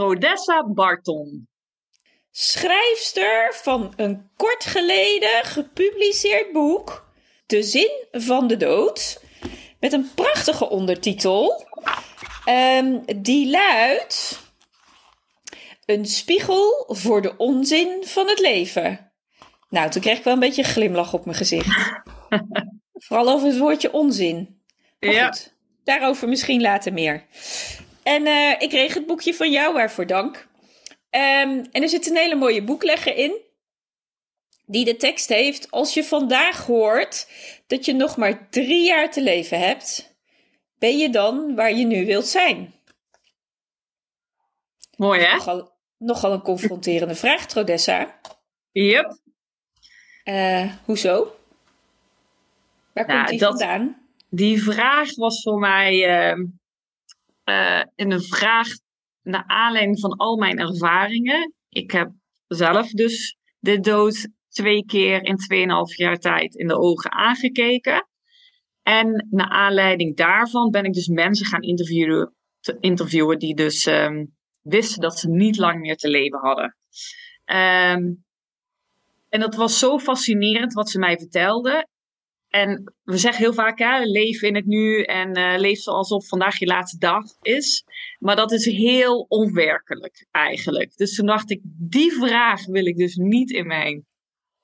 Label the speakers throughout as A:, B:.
A: Rodessa Barton.
B: Schrijfster van een kort geleden gepubliceerd boek, De Zin van de Dood, met een prachtige ondertitel. Um, die luidt: Een spiegel voor de onzin van het leven. Nou, toen kreeg ik wel een beetje een glimlach op mijn gezicht. Vooral over het woordje onzin. Maar ja. Goed, daarover misschien later meer. En uh, ik kreeg het boekje van jou, waarvoor dank. Um, en er zit een hele mooie boeklegger in. Die de tekst heeft: Als je vandaag hoort dat je nog maar drie jaar te leven hebt, ben je dan waar je nu wilt zijn?
A: Mooi hè?
B: Nogal, nogal een confronterende vraag, Trodessa.
A: Yep.
B: Uh, hoezo? Waar komt die vandaan?
A: Die vraag was voor mij. Uh uh, in een vraag naar aanleiding van al mijn ervaringen. Ik heb zelf dus de dood twee keer in 2,5 jaar tijd in de ogen aangekeken. En naar aanleiding daarvan ben ik dus mensen gaan interviewen, interviewen die dus um, wisten dat ze niet lang meer te leven hadden. Um, en dat was zo fascinerend wat ze mij vertelden. En we zeggen heel vaak, hè, leef in het nu en uh, leef alsof vandaag je laatste dag is. Maar dat is heel onwerkelijk eigenlijk. Dus toen dacht ik, die vraag wil ik dus niet in mijn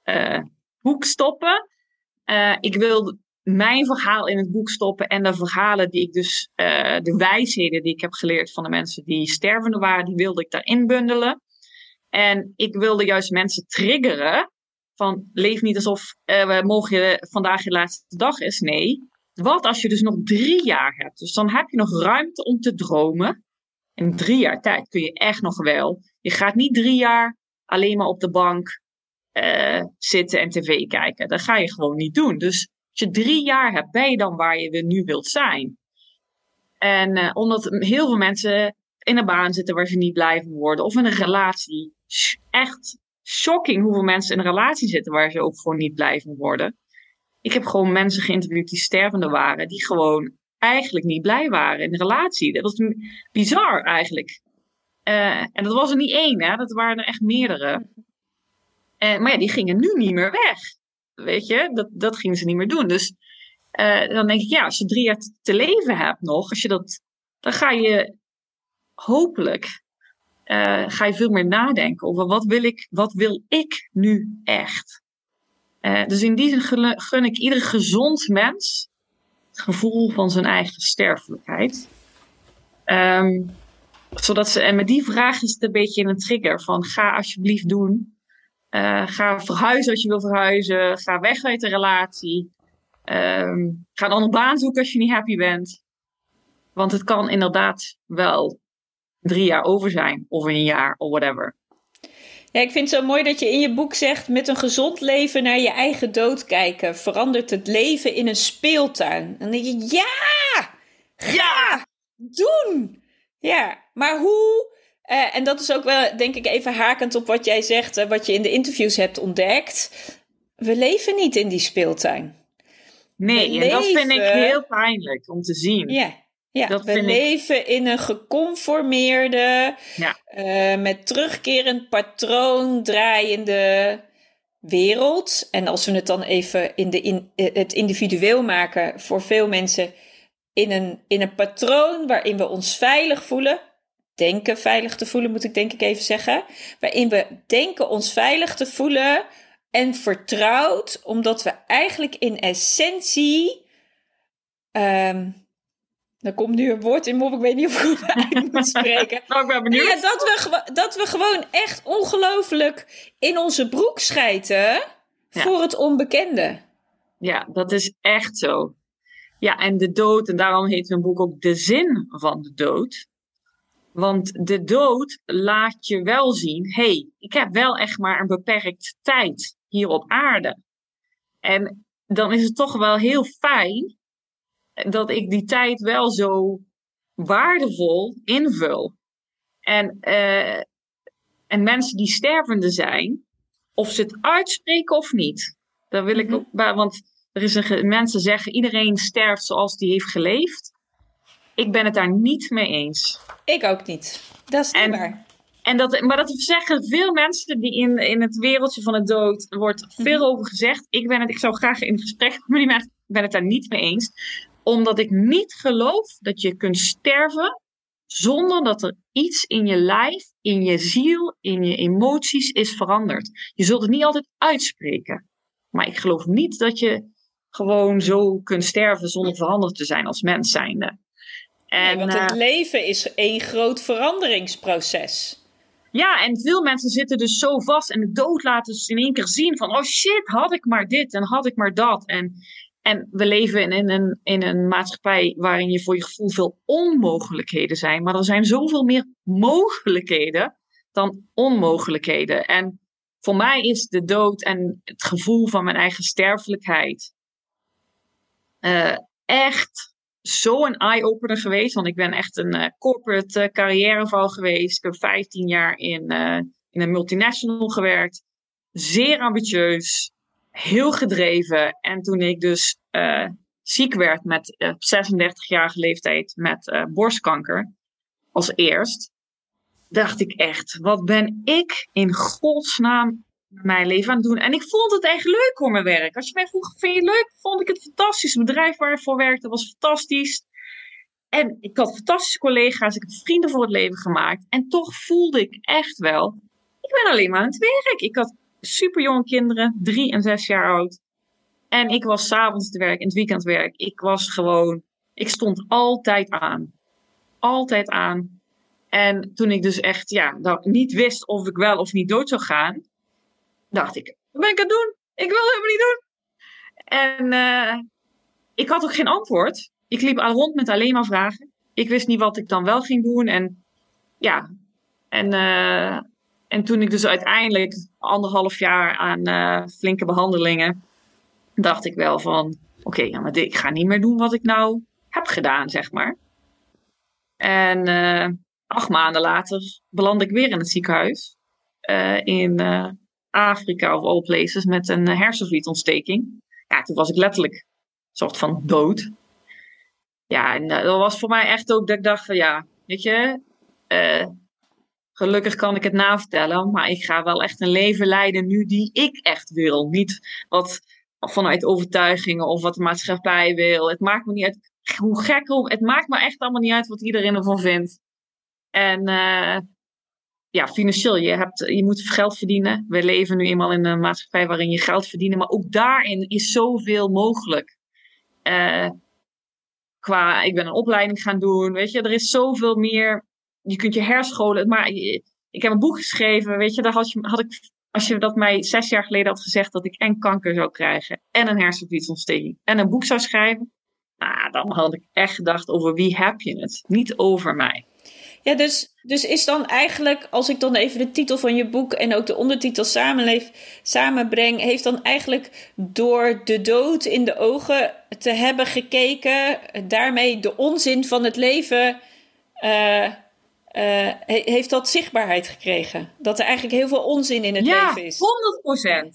A: uh, boek stoppen. Uh, ik wil mijn verhaal in het boek stoppen en de verhalen die ik dus, de wijsheden die ik heb geleerd van de mensen die stervende waren, die wilde ik daarin bundelen. En ik wilde juist mensen triggeren van leef niet alsof uh, je, vandaag je laatste dag is. Nee. Wat als je dus nog drie jaar hebt? Dus dan heb je nog ruimte om te dromen. In drie jaar tijd kun je echt nog wel. Je gaat niet drie jaar alleen maar op de bank uh, zitten en tv kijken. Dat ga je gewoon niet doen. Dus als je drie jaar hebt, ben je dan waar je nu wilt zijn. En uh, omdat heel veel mensen in een baan zitten waar ze niet blijven worden. Of in een relatie echt shocking hoeveel mensen in een relatie zitten waar ze ook gewoon niet blijven worden. Ik heb gewoon mensen geïnterviewd die stervende waren, die gewoon eigenlijk niet blij waren in de relatie. Dat was bizar eigenlijk. Uh, en dat was er niet één, hè? dat waren er echt meerdere. Uh, maar ja, die gingen nu niet meer weg. Weet je, dat, dat gingen ze niet meer doen. Dus uh, dan denk ik, ja, als je drie jaar te leven hebt nog, als je dat, dan ga je hopelijk uh, ga je veel meer nadenken over wat wil ik, wat wil ik nu echt. Uh, dus in die zin gun ik ieder gezond mens het gevoel van zijn eigen sterfelijkheid. Um, zodat ze, en met die vraag is het een beetje een trigger van ga alsjeblieft doen. Uh, ga verhuizen als je wil verhuizen. Ga weg uit de relatie. Um, ga dan een baan zoeken als je niet happy bent. Want het kan inderdaad wel drie jaar over zijn, of een jaar, of whatever.
B: Ja, ik vind het zo mooi dat je in je boek zegt: met een gezond leven naar je eigen dood kijken verandert het leven in een speeltuin. Dan denk je: ja, ga, doen. Ja, maar hoe? Uh, en dat is ook wel, denk ik, even hakend op wat jij zegt, uh, wat je in de interviews hebt ontdekt. We leven niet in die speeltuin.
A: Nee, en dat vind ik heel pijnlijk om te zien.
B: Ja. Ja, dat we leven in een geconformeerde, ja. uh, met terugkerend patroon draaiende wereld. En als we het dan even in de in, eh, het individueel maken, voor veel mensen in een, in een patroon waarin we ons veilig voelen. denken veilig te voelen, moet ik denk ik even zeggen. Waarin we denken ons veilig te voelen en vertrouwd, omdat we eigenlijk in essentie. Um, er komt nu een woord in me op, ik weet niet of ik het uit moet spreken.
A: nou, ik ben benieuwd.
B: Ja, dat, we, dat we gewoon echt ongelooflijk in onze broek schijten voor het onbekende.
A: Ja, dat is echt zo. Ja, en de dood, en daarom heet mijn boek ook De Zin van de Dood. Want de dood laat je wel zien, hé, hey, ik heb wel echt maar een beperkt tijd hier op aarde. En dan is het toch wel heel fijn dat ik die tijd wel zo waardevol invul. En, uh, en mensen die stervende zijn, of ze het uitspreken of niet. Daar wil ik mhm. ook bij, want er is een, mensen zeggen iedereen sterft zoals die heeft geleefd. Ik ben het daar niet mee eens.
B: Ik ook niet. Dat is niet waar.
A: En dat, maar dat zeggen veel mensen die in, in het wereldje van het dood wordt veel mhm. over gezegd. Ik, ben het, ik zou graag in gesprek met die mensen. Ik ben het daar niet mee eens. Omdat ik niet geloof dat je kunt sterven zonder dat er iets in je lijf, in je ziel, in je emoties is veranderd. Je zult het niet altijd uitspreken. Maar ik geloof niet dat je gewoon zo kunt sterven zonder veranderd te zijn als mens zijnde.
B: En, want het eh, leven is één groot veranderingsproces.
A: Ja, en veel mensen zitten dus zo vast en de dood laten ze in één keer zien van, oh shit, had ik maar dit en had ik maar dat. En, en we leven in, een, in een maatschappij waarin je voor je gevoel veel onmogelijkheden zijn, maar er zijn zoveel meer mogelijkheden dan onmogelijkheden. En voor mij is de dood en het gevoel van mijn eigen sterfelijkheid uh, echt zo'n eye-opener geweest. Want ik ben echt een uh, corporate uh, carrièreval geweest. Ik heb 15 jaar in, in een multinational gewerkt. Zeer ambitieus. Heel gedreven. En toen ik dus ziek werd met 36-jarige leeftijd met borstkanker. Als eerst. Dacht ik echt, wat ben ik in godsnaam mijn leven aan het doen. En ik vond het echt leuk voor mijn werk. Als je mij vroeg, vind je het leuk? Vond ik het fantastisch. Het bedrijf waar ik voor werkte was fantastisch. En ik had fantastische collega's. Ik heb vrienden voor het leven gemaakt. En toch voelde ik echt wel, ik ben alleen maar aan het werk. Ik had super jonge kinderen, drie en zes jaar oud. En ik was s'avonds te werk, in het weekend werk. Ik was gewoon, ik stond altijd aan. Altijd aan. En toen ik dus echt, ja, niet wist of ik wel of niet dood zou gaan, dacht ik, wat ben ik aan het doen? Ik wil het helemaal niet doen. En uh, ik had ook geen antwoord. Ik liep al rond met alleen maar vragen. Ik wist niet wat ik dan wel ging doen. En ja, en, uh, en toen ik dus uiteindelijk anderhalf jaar aan uh, flinke behandelingen, dacht ik wel van, oké, ja, maar ik ga niet meer doen wat ik nou heb gedaan, zeg maar. En acht maanden later beland ik weer in het ziekenhuis. in Afrika of all places met een hersenvlietontsteking. Ja, toen was ik letterlijk een soort van dood. Ja, en eh, dat was voor mij echt ook dat ik dacht van ja, weet je, gelukkig kan ik het navertellen, maar ik ga wel echt een leven leiden nu die ik echt wil. Niet wat vanuit overtuigingen of wat de maatschappij wil. Het maakt me niet uit hoe gek, het maakt me echt allemaal niet uit wat iedereen ervan vindt. En uh, ja, financieel, je, hebt, je moet geld verdienen. We leven nu eenmaal in een maatschappij waarin je geld verdient. Maar ook daarin is zoveel mogelijk. Uh, qua, ik ben een opleiding gaan doen. Weet je, er is zoveel meer. Je kunt je herscholen. Maar ik heb een boek geschreven. Weet je, daar had, je, had ik, als je dat mij zes jaar geleden had gezegd dat ik en kanker zou krijgen. En een hersenvliesontsteking. En een boek zou schrijven. Nou, dan had ik echt gedacht over wie heb je het. Niet over mij.
B: Ja, dus, dus is dan eigenlijk, als ik dan even de titel van je boek en ook de ondertitel samenleef, samenbreng, heeft dan eigenlijk door de dood in de ogen te hebben gekeken, daarmee de onzin van het leven, uh, uh, heeft dat zichtbaarheid gekregen? Dat er eigenlijk heel veel onzin in het leven is?
A: Ja, 100%.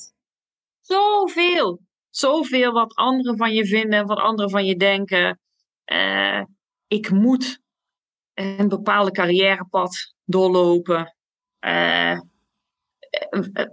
A: Zoveel. Zoveel wat anderen van je vinden, wat anderen van je denken. Uh, ik moet een bepaalde carrièrepad doorlopen. Uh,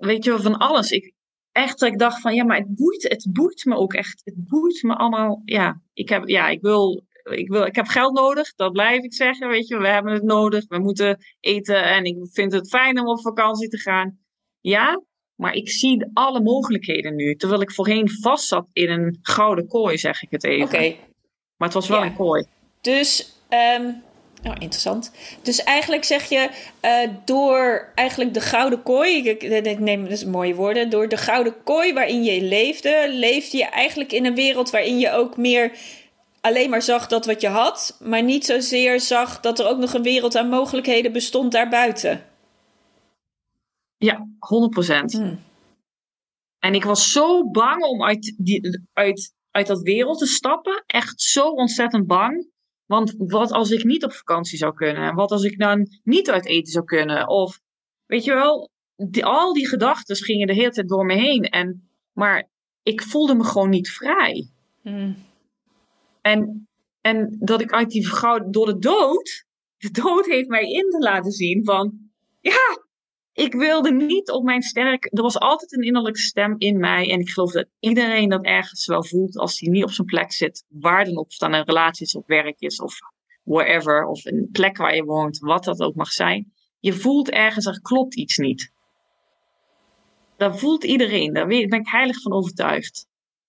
A: weet je, van alles. Ik, echt dat ik dacht van, ja, maar het boeit, het boeit me ook echt. Het boeit me allemaal. Ja, ik, heb, ja, ik wil ik, wil, ik heb geld nodig, dat blijf ik zeggen. Weet je, we hebben het nodig, we moeten eten en ik vind het fijn om op vakantie te gaan. Ja, maar ik zie alle mogelijkheden nu. Terwijl ik voorheen vast zat in een gouden kooi, zeg ik het even.
B: Oké.
A: Maar het was wel
B: Ja.
A: een kooi.
B: Dus, nou interessant. Dus eigenlijk zeg je, eh, door eigenlijk de gouden kooi, ik, ik, ik neem dus mooie woorden, door de gouden kooi waarin je leefde, leefde je eigenlijk in een wereld waarin je ook meer alleen maar zag dat wat je had, maar niet zozeer zag dat er ook nog een wereld aan mogelijkheden bestond daarbuiten.
A: Ja, 100 procent.
B: Hmm.
A: En ik was zo bang om uit, die, uit, uit dat wereld te stappen. Echt zo ontzettend bang. Want wat als ik niet op vakantie zou kunnen? Wat als ik dan niet uit eten zou kunnen? Of, weet je wel, die, al die gedachten gingen de hele tijd door me heen. En, maar ik voelde me gewoon niet vrij.
B: Hmm.
A: En, en dat ik uit die gouden, door de dood, de dood heeft mij in te laten zien van, ja, ik wilde niet op mijn sterk, er was altijd een innerlijke stem in mij en ik geloof dat iedereen dat ergens wel voelt als hij niet op zijn plek zit, waar dan ook, of het aan een relatie is of werk is of wherever, of een plek waar je woont, wat dat ook mag zijn. Je voelt ergens, er klopt iets niet. Dat voelt iedereen, daar ben ik heilig van overtuigd.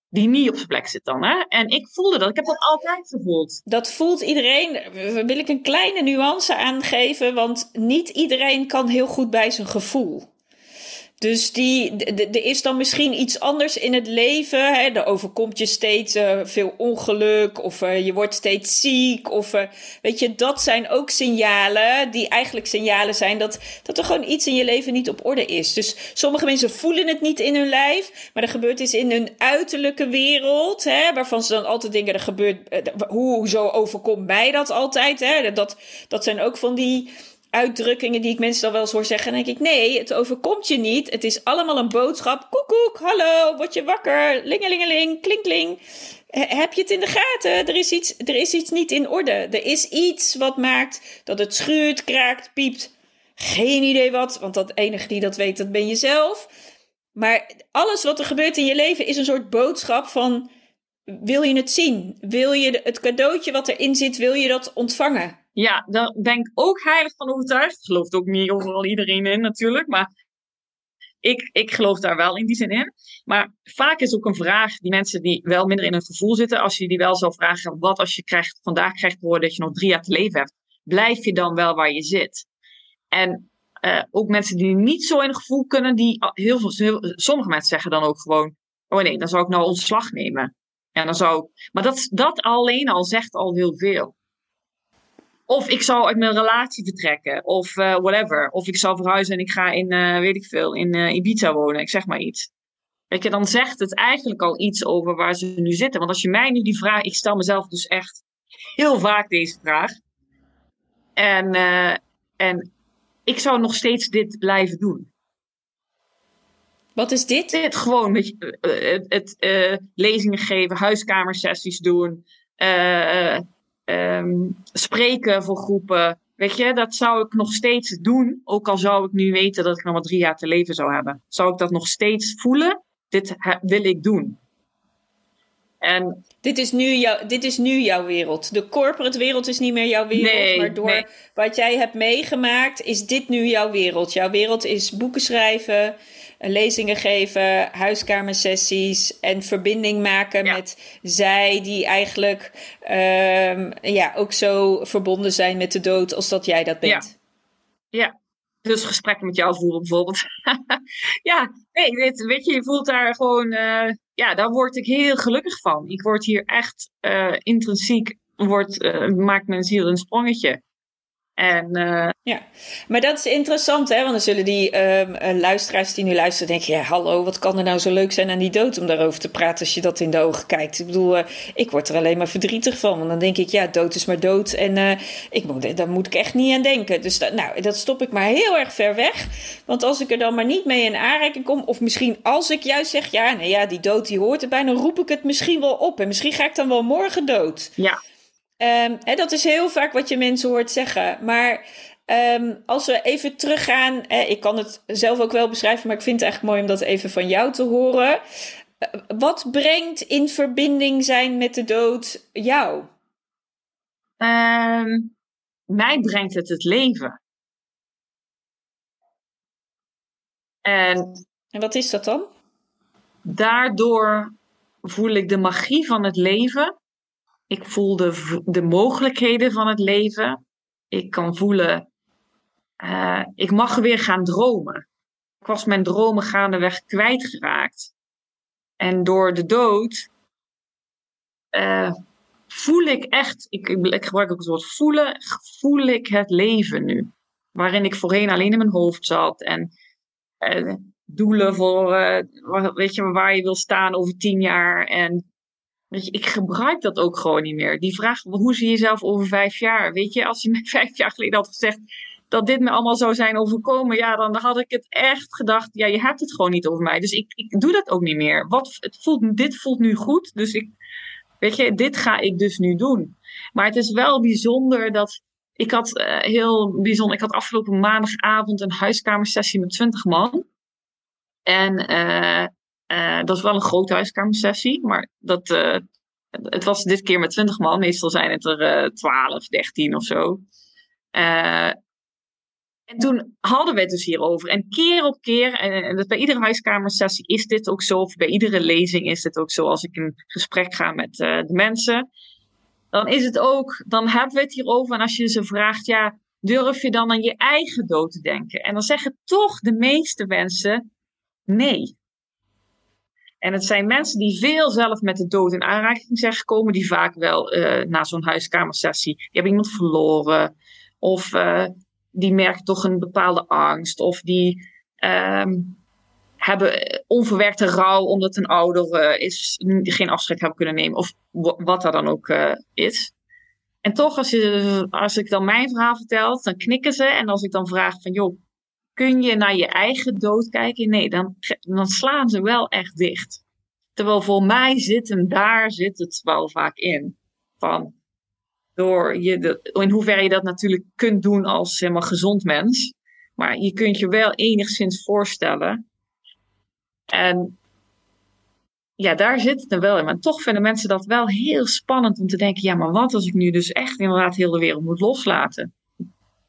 A: Die niet op zijn plek zit dan, hè? En ik voelde dat, ik heb dat altijd gevoeld.
B: Dat voelt iedereen. Daar wil ik een kleine nuance aangeven, want niet iedereen kan heel goed bij zijn gevoel. Dus die, er is dan misschien iets anders in het leven. Hè? Er overkomt je steeds eh, veel ongeluk, of eh, je wordt steeds ziek. Of eh, weet je, dat zijn ook signalen die eigenlijk signalen zijn dat, dat er gewoon iets in je leven niet op orde is. Dus sommige mensen voelen het niet in hun lijf, maar er gebeurt iets in hun uiterlijke wereld, hè, waarvan ze dan altijd denken: er gebeurt, hoe, hoezo overkomt mij dat altijd? Hè? Dat, dat zijn ook van die uitdrukkingen die ik mensen dan wel eens hoor zeggen. Denk ik, nee, het overkomt je niet. Het is allemaal een boodschap. Koekoek, hallo, word je wakker? Lingelingeling, klinkling. He- Heb je het in de gaten? Er is, iets, er is iets niet in orde. Er is iets wat maakt dat het schuurt, kraakt, piept. Geen idee wat, want dat enige die dat weet, dat ben je zelf. Maar alles wat er gebeurt in je leven is een soort boodschap van... Wil je het zien? Wil je het cadeautje wat erin zit, wil je dat ontvangen?
A: Ja, daar ben ik ook heilig van overtuigd. Gelooft ook niet overal iedereen in natuurlijk, maar ik, ik geloof daar wel in die zin in. Maar vaak is ook een vraag die mensen die wel minder in hun gevoel zitten, als je die wel zou vragen, wat als je krijgt, vandaag krijgt horen dat je nog drie jaar te leven hebt, blijf je dan wel waar je zit? En eh, ook mensen die niet zo in het gevoel kunnen, die ah, heel veel, sommige mensen zeggen dan ook gewoon, oh nee, dan zou ik nou ontslag nemen. En dan zou maar dat, dat alleen al zegt al heel veel. Of ik zou uit mijn relatie vertrekken. Of eh, whatever. Of ik zou verhuizen en ik ga in, eh, weet ik veel, in eh, Ibiza wonen. Ik zeg maar iets. Weet je, dan zegt het eigenlijk al iets over waar ze nu zitten. Want als je mij nu die vraag... Ik stel mezelf dus echt heel vaak deze vraag. En, en ik zou nog steeds dit blijven doen.
B: Wat is dit?
A: Dit gewoon met het, het lezingen geven, huiskamersessies doen, eh, eh, ehm, spreken voor groepen. Weet je, dat zou ik nog steeds doen. Ook al zou ik nu weten dat ik nog maar drie jaar te leven zou hebben. Zou ik dat nog steeds voelen? Dit wil ik doen. En
B: Dit is, nu jouw, dit is nu jouw wereld. De corporate wereld is niet meer jouw wereld.
A: Nee,
B: maar door
A: nee.
B: wat jij hebt meegemaakt, is dit nu jouw wereld. Jouw wereld is boeken schrijven, lezingen geven, huiskamersessies en verbinding maken
A: Ja.
B: met zij die eigenlijk ehm, ja, ook zo verbonden zijn met de dood als dat jij dat bent.
A: ja, dus gesprekken met jou voeren bijvoorbeeld. ja, nee, weet, weet je, je voelt daar gewoon, eh, ja, daar word ik heel gelukkig van. Ik word hier echt eh, intrinsiek, wordt, eh, maakt mijn ziel een sprongetje. En eh,
B: Ja, maar dat is interessant, hè? Want dan zullen die ehm, eh, luisteraars die nu luisteren denken: ja, hallo, wat kan er nou zo leuk zijn aan die dood om daarover te praten als je dat in de ogen kijkt? Ik bedoel, eh, ik word er alleen maar verdrietig van. Want dan denk ik: ja, dood is maar dood. En ik moet, daar moet ik echt niet aan denken. Dus dat, nou, dat stop ik maar heel erg ver weg. Want als ik er dan maar niet mee in aanraking kom, of misschien als ik juist zeg: ja, nee, ja, die dood die hoort erbij, dan roep ik het misschien wel op. En misschien ga ik dan wel morgen dood.
A: ja,
B: Ehm, hè, dat is heel vaak wat je mensen hoort zeggen. Maar ehm, als we even teruggaan, eh, ik kan het zelf ook wel beschrijven, maar ik vind het eigenlijk mooi om dat even van jou te horen. Eh, wat brengt in verbinding zijn met de dood jou?
A: Ehm, mij brengt het het leven. En,
B: en wat is dat dan?
A: Daardoor voel ik de magie van het leven. Ik voel de, de mogelijkheden van het leven. Ik kan voelen, uh, ik mag weer gaan dromen. Ik was mijn dromen gaandeweg kwijtgeraakt. En door de dood uh, voel ik echt, ik, ik, gebruik ook het woord voelen, voel ik het leven nu. Waarin ik voorheen alleen in mijn hoofd zat en uh, doelen voor, weet je, waar je wil staan over tien jaar. En weet je, ik gebruik dat ook gewoon niet meer. Die vraag, hoe zie je jezelf over vijf jaar? Weet je, als je me vijf jaar geleden had gezegd dat dit me allemaal zou zijn overkomen, ja, dan had ik het echt gedacht, ja, je hebt het gewoon niet over mij. Dus ik, ik doe dat ook niet meer. Wat, het voelt, dit voelt nu goed, dus ik, weet je, dit ga ik dus nu doen. Maar het is wel bijzonder dat, ik had uh, heel bijzonder, ik had afgelopen maandagavond een huiskamersessie met 20 man. En uh, uh, dat is wel een grote huiskamersessie, maar dat, uh, het was dit keer met 20 man. Meestal zijn het er 12, 13 of zo. en toen hadden we het dus hierover. En keer op keer, en, dat bij iedere huiskamersessie is dit ook zo, of bij iedere lezing is dit ook zo, als ik in gesprek ga met de mensen, dan is het ook, dan hebben we het hierover. En als je ze vraagt, ja, durf je dan aan je eigen dood te denken? En dan zeggen toch de meeste mensen, Nee. En het zijn mensen die veel zelf met de dood in aanraking zijn gekomen, die vaak wel uh, na zo'n huiskamersessie, die hebben iemand verloren, of uh, die merken toch een bepaalde angst, of die um, hebben onverwerkte rouw omdat een ouder is, geen afscheid hebben kunnen nemen, of wat dat dan ook is. En toch, als, je, als ik dan mijn verhaal vertel, dan knikken ze. En als ik dan vraag van, joh, kun je naar je eigen dood kijken? Nee, dan, dan slaan ze wel echt dicht. Terwijl voor mij zit hem daar zit het wel vaak in. Van door je in hoeverre je dat natuurlijk kunt doen als helemaal gezond mens. Maar je kunt je wel enigszins voorstellen. En ja, daar zit het er wel in. Maar toch vinden mensen dat wel heel spannend om te denken: ja, maar wat als ik nu dus echt inderdaad heel de wereld moet loslaten?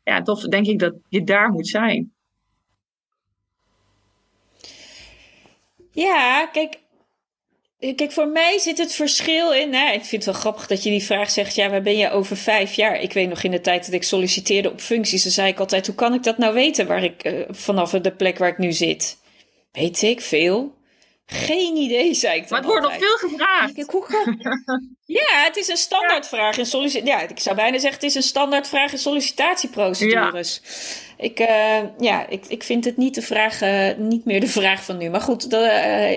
A: Ja, toch denk ik dat je daar moet zijn.
B: Ja, kijk, Kijk, voor mij zit het verschil in. Nou, ik vind het wel grappig dat je die vraag zegt. Ja, waar ben je over vijf jaar? Ik weet nog in de tijd dat ik solliciteerde op functies. Dan zei ik altijd: hoe kan ik dat nou weten waar ik uh, vanaf de plek waar ik nu zit? Weet ik veel. Geen idee, zei ik.
A: Maar het wordt nog veel gevraagd.
B: Ik, hoe kan... ja, het is een standaardvraag in sollicitatie. Ja, ik zou bijna zeggen: het is een standaardvraag in sollicitatieprocedures. Ja. Ik, uh, ja, ik, ik vind het niet, de vraag, uh, niet meer de vraag van nu. Maar goed, dat,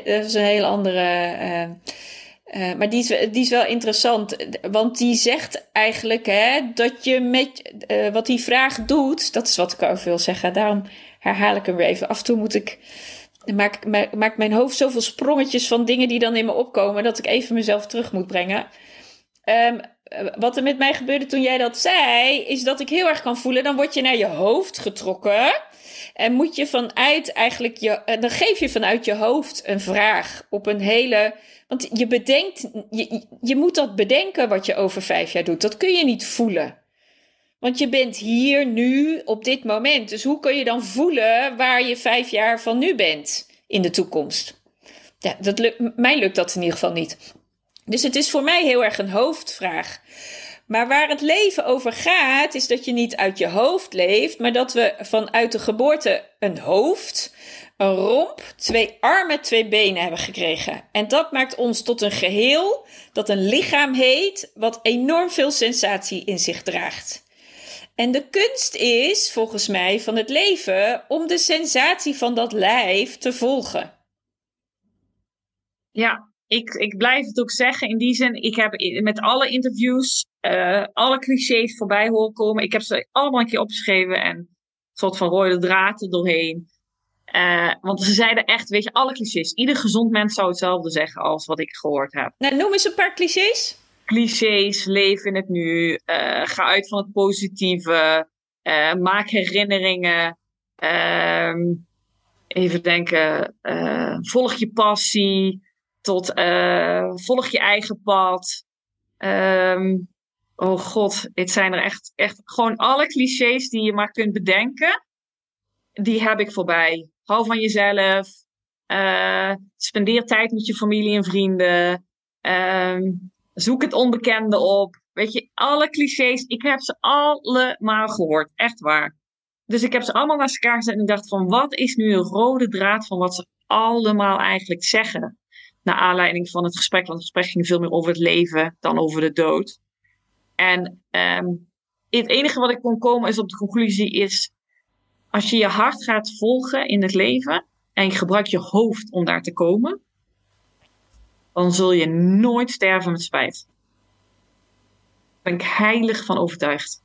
B: dat is een hele andere. maar die is, die is wel interessant. Want die zegt eigenlijk hè, dat je met wat die vraag doet. Dat is wat ik over wil zeggen. Daarom herhaal ik hem weer even. Af en toe moet ik maak, maak mijn hoofd zoveel sprongetjes van dingen die dan in me opkomen, dat ik even mezelf terug moet brengen. Um, wat er met mij gebeurde toen jij dat zei, is dat ik heel erg kan voelen, dan word je naar je hoofd getrokken. En moet je vanuit eigenlijk je, eh, dan geef je vanuit je hoofd een vraag op een hele. Want je bedenkt, je, je moet dat bedenken wat je over vijf jaar doet. Dat kun je niet voelen. Want je bent hier nu op dit moment. Dus hoe kun je dan voelen waar je vijf jaar van nu bent in de toekomst? Ja, dat lukt, mij lukt dat in ieder geval niet. Dus het is voor mij heel erg een hoofdvraag. Maar waar het leven over gaat, is dat je niet uit je hoofd leeft, maar dat we vanuit de geboorte een hoofd, een romp, twee armen, twee benen hebben gekregen. En dat maakt ons tot een geheel dat een lichaam heet, wat enorm veel sensatie in zich draagt. En de kunst is, volgens mij, van het leven om de sensatie van dat lijf te volgen.
A: Ja, ik, ik blijf het ook zeggen. In die zin, ik heb met alle interviews uh, alle clichés voorbij horen komen. Ik heb ze allemaal een keer opgeschreven en een soort van rode draad er doorheen. Uh, want ze zeiden echt, weet je, alle clichés. Ieder gezond mens zou hetzelfde zeggen als wat ik gehoord heb.
B: Nou, noem eens een paar clichés
A: clichés, leef in het nu, uh, ga uit van het positieve, maak herinneringen, uh, even denken, volg je passie, tot volg je eigen pad. Um, oh god, het zijn er echt, echt gewoon alle clichés die je maar kunt bedenken. Die heb ik voorbij. Hou van jezelf. Uh, spendeer tijd met je familie en vrienden. Uh, zoek het onbekende op. Weet je, alle clichés, ik heb ze allemaal gehoord. Echt waar. Dus ik heb ze allemaal naast elkaar gezet en ik dacht van, wat is nu een rode draad van wat ze allemaal eigenlijk zeggen? Naar aanleiding van het gesprek, want het gesprek ging veel meer over het leven dan over de dood. En um, het enige wat ik kon komen is op de conclusie is, als je je hart gaat volgen in het leven en je gebruikt je hoofd om daar te komen, dan zul je nooit sterven met spijt. Daar ben ik heilig van overtuigd.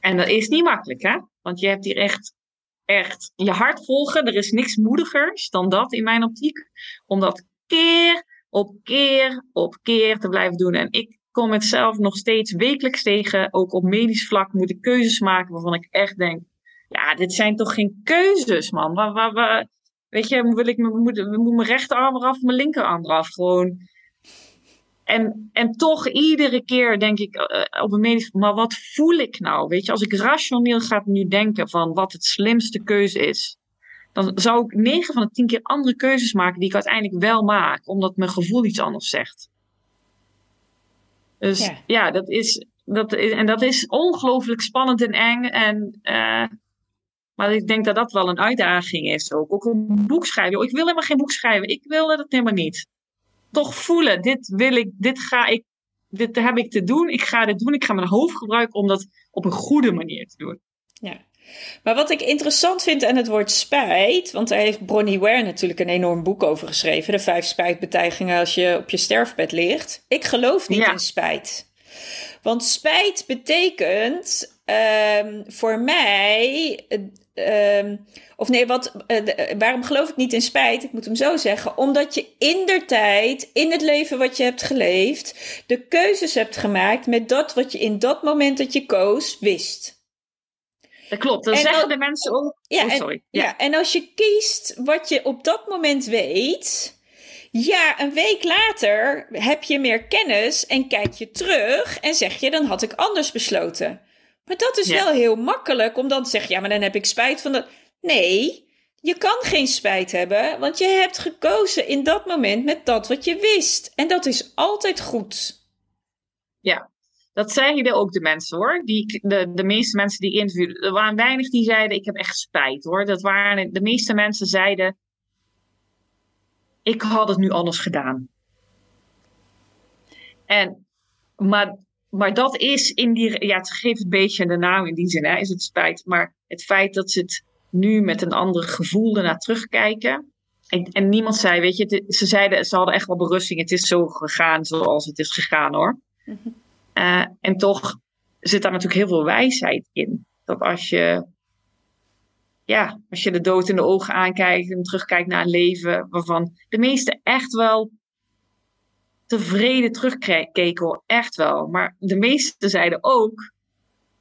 A: En dat is niet makkelijk, hè? Want je hebt hier echt, echt je hart volgen. Er is niks moedigers dan dat in mijn optiek. Om dat keer op keer op keer te blijven doen. En ik kom het zelf nog steeds wekelijks tegen. Ook op medisch vlak moet ik keuzes maken waarvan ik echt denk: ja, dit zijn toch geen keuzes, man. Waar, waar, weet je, wil ik moet, moet mijn rechterarm eraf, mijn linkerarm eraf. Gewoon. En, en toch iedere keer denk ik uh, op een medisch, maar wat voel ik nou? Weet je, als ik rationeel ga nu denken van wat het slimste keuze is, dan zou ik 9 van de 10 keer andere keuzes maken die ik uiteindelijk wel maak, omdat mijn gevoel iets anders zegt. Dus ja, ja dat, is, dat is. En dat is ongelooflijk spannend en eng. En, uh, maar ik denk dat dat wel een uitdaging is ook. Ook een boek schrijven. ik wil helemaal geen boek schrijven. Ik wil dat helemaal niet. Toch voelen, dit wil ik, dit ga ik, dit heb ik te doen. Ik ga dit doen. Ik ga mijn hoofd gebruiken om dat op een goede manier te doen.
B: Ja. Maar wat ik interessant vind aan het woord spijt, want daar heeft Bronnie Ware natuurlijk een enorm boek over geschreven, de vijf spijtbetuigingen als je op je sterfbed ligt. Ik geloof niet in spijt. Want spijt betekent um, voor mij, um, of nee, wat, uh, waarom geloof ik niet in spijt? Ik moet hem zo zeggen. Omdat je in der tijd, in het leven wat je hebt geleefd, de keuzes hebt gemaakt met dat wat je in dat moment dat je koos wist.
A: Dat klopt, dan zeggen de mensen ook.
B: Ja, oh, sorry. En, ja. ja, en als je kiest wat je op dat moment weet. Ja, een week later heb je meer kennis en kijk je terug en zeg je: dan had ik anders besloten. Maar dat is wel heel makkelijk om dan te zeggen: ja, maar dan heb ik spijt van dat. Nee, je kan geen spijt hebben, want je hebt gekozen in dat moment met dat wat je wist. En dat is altijd goed.
A: Ja, dat zeiden ook de mensen hoor. Die, de, de meeste mensen die interviewden. Er waren weinig die zeiden: Ik heb echt spijt hoor. Dat waren, de meeste mensen zeiden: Ik had het nu anders gedaan. En, maar, maar dat is in die. Ja, het geeft een beetje de naam in die zin, hè, is het spijt. Maar het feit dat ze het nu met een ander gevoel ernaar terugkijken. En, en niemand zei: Weet je, ze zeiden: Ze hadden echt wel berusting. Het is zo gegaan zoals het is gegaan hoor. Mm uh, en toch zit daar natuurlijk heel veel wijsheid in. Dat als je, ja, als je de dood in de ogen aankijkt en terugkijkt naar een leven waarvan de meesten echt wel tevreden terugkeken, echt wel. Maar de meesten zeiden ook,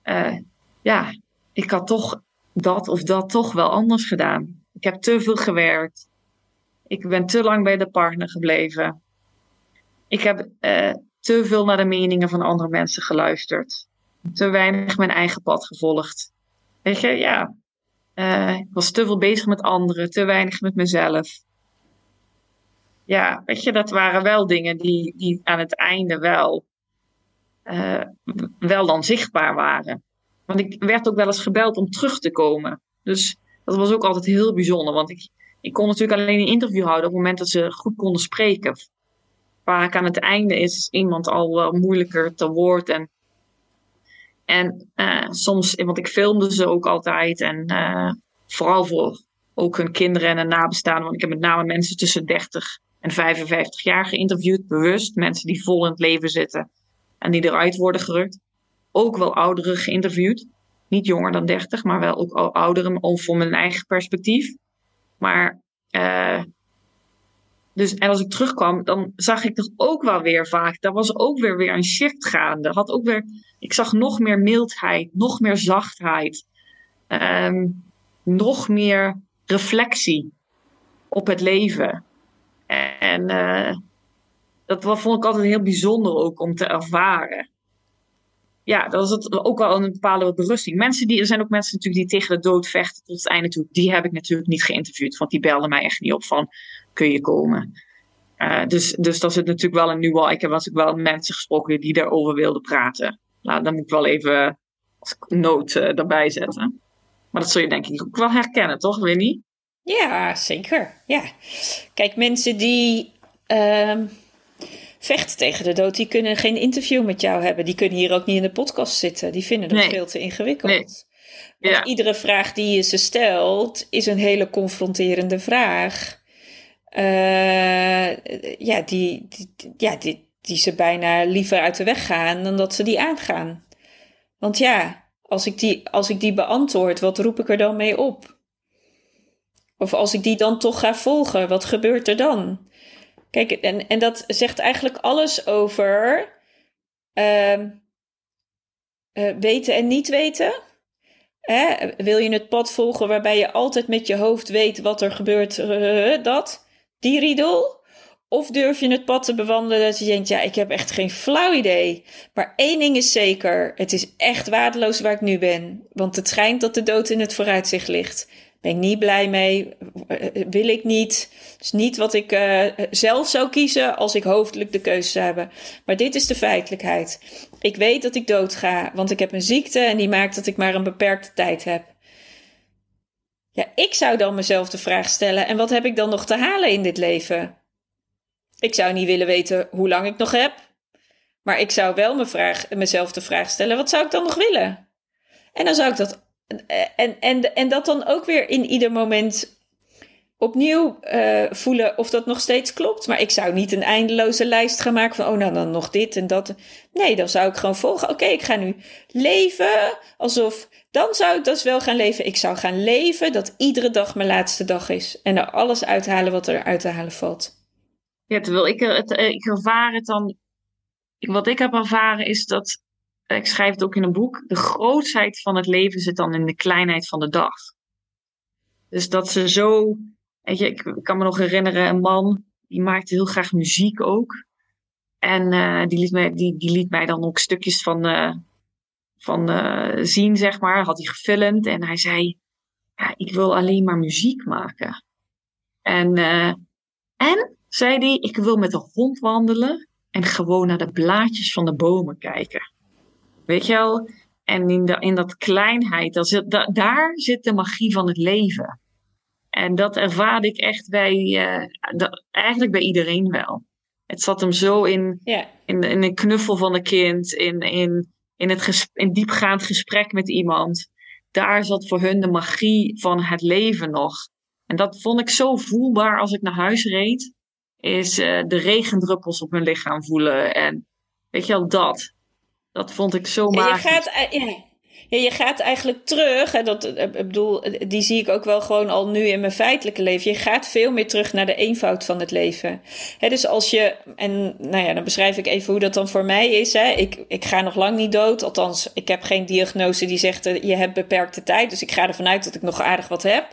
A: uh, ja, ik had toch dat of dat toch wel anders gedaan. Ik heb te veel gewerkt. Ik ben te lang bij de partner gebleven. Ik heb uh, te veel naar de meningen van andere mensen geluisterd. Te weinig mijn eigen pad gevolgd. Weet je, ja. Uh, ik was te veel bezig met anderen, te weinig met mezelf. Ja, weet je, dat waren wel dingen die, die aan het einde wel, uh, wel dan zichtbaar waren. Want ik werd ook wel eens gebeld om terug te komen. Dus dat was ook altijd heel bijzonder. Want ik, ik kon natuurlijk alleen een interview houden op het moment dat ze goed konden spreken vaak aan het einde is iemand al moeilijker te woord. En, en uh, soms, want ik filmde ze ook altijd. En uh, vooral voor ook hun kinderen en hun nabestaanden. Want ik heb met name mensen tussen 30 en 55 jaar geïnterviewd, bewust. Mensen die vol in het leven zitten en die eruit worden gerukt. Ook wel ouderen geïnterviewd. Niet jonger dan 30, maar wel ook ouderen, om voor mijn eigen perspectief. Maar uh, dus, en als ik terugkwam, dan zag ik toch ook wel weer vaak. Daar was ook weer, weer een shift gaande. Had ook weer, ik zag nog meer mildheid, nog meer zachtheid. Um, nog meer reflectie op het leven. En uh, dat vond ik altijd heel bijzonder ook om te ervaren. Ja, dat is ook wel een bepaalde berusting. Mensen die, er zijn ook mensen natuurlijk die tegen de dood vechten tot het einde toe. Die heb ik natuurlijk niet geïnterviewd, want die belden mij echt niet op van, kun je komen? Uh, dus, dus dat zit natuurlijk wel een nieuwe. Ik heb natuurlijk wel mensen gesproken die daarover wilden praten. Nou, dan moet ik wel even als noot uh, erbij zetten. Maar dat zul je denk ik ook wel herkennen, toch, Winnie?
B: Ja, zeker. Ja. Kijk, mensen die uh, vechten tegen de dood, die kunnen geen interview met jou hebben. Die kunnen hier ook niet in de podcast zitten. Die vinden dat nee. veel te ingewikkeld. Nee. Want ja. iedere vraag die je ze stelt, is een hele confronterende vraag. Uh, ja, die, die, ja die, die ze bijna liever uit de weg gaan dan dat ze die aangaan. Want ja, als ik die, als ik die beantwoord, wat roep ik er dan mee op? Of als ik die dan toch ga volgen, wat gebeurt er dan? Kijk, en, en dat zegt eigenlijk alles over uh, uh, weten en niet weten. Hè? Wil je het pad volgen waarbij je altijd met je hoofd weet wat er gebeurt, uh, dat, die riedel? Of durf je het pad te bewandelen dat je denkt, ja, ik heb echt geen flauw idee. Maar één ding is zeker, het is echt waardeloos waar ik nu ben. Want het schijnt dat de dood in het vooruitzicht ligt. Ben ik niet blij mee, wil ik niet. Het is niet wat ik uh, zelf zou kiezen als ik hoofdelijk de keuze zou hebben. Maar dit is de feitelijkheid. Ik weet dat ik dood ga, want ik heb een ziekte en die maakt dat ik maar een beperkte tijd heb. Ja, ik zou dan mezelf de vraag stellen: en wat heb ik dan nog te halen in dit leven? Ik zou niet willen weten hoe lang ik nog heb. Maar ik zou wel vraag, mezelf de vraag stellen: wat zou ik dan nog willen? En dan zou ik dat. En, en, en dat dan ook weer in ieder moment opnieuw uh, voelen of dat nog steeds klopt. Maar ik zou niet een eindeloze lijst gaan maken van, oh nou dan nog dit en dat. Nee, dan zou ik gewoon volgen. Oké, ik ga nu leven alsof, dan zou ik dus wel gaan leven. Ik zou gaan leven dat iedere dag mijn laatste dag is. En er alles uithalen wat er uit te halen valt.
A: Ja, terwijl ik, het, eh, ik ervaar het dan. Wat ik heb ervaren is dat. Eh, ik schrijf het ook in een boek. De grootheid van het leven zit dan in de kleinheid van de dag. Dus dat ze zo. Weet je, ik kan me nog herinneren, een man die maakte heel graag muziek ook. En uh, die, liet mij, die, die liet mij dan ook stukjes van, uh, van zien, zeg maar. Had hij gefilmd en hij zei: ja, Ik wil alleen maar muziek maken. En, en zei hij, ik wil met de hond wandelen en gewoon naar de blaadjes van de bomen kijken. Weet je wel? En in, de, in dat kleinheid, dat zit, da, daar zit de magie van het leven. En dat ervaarde ik echt bij, uh, dat, eigenlijk bij iedereen wel. Het zat hem zo in, yeah. in, in een knuffel van een kind, in, in, in het in diepgaand gesprek met iemand. Daar zat voor hun de magie van het leven nog. En dat vond ik zo voelbaar als ik naar huis reed is uh, de regendruppels op mijn lichaam voelen. En weet je wel, dat. Dat vond ik zo magisch.
B: Je gaat, ja, ja, je gaat eigenlijk terug. Dat, ik bedoel, die zie ik ook wel gewoon al nu in mijn feitelijke leven. Je gaat veel meer terug naar de eenvoud van het leven. Dus als je, en nou ja, dan beschrijf ik even hoe dat dan voor mij is. Hè. Ik, ik ga nog lang niet dood. Althans, ik heb geen diagnose die zegt uh, je hebt beperkte tijd. Dus ik ga ervan uit dat ik nog aardig wat heb.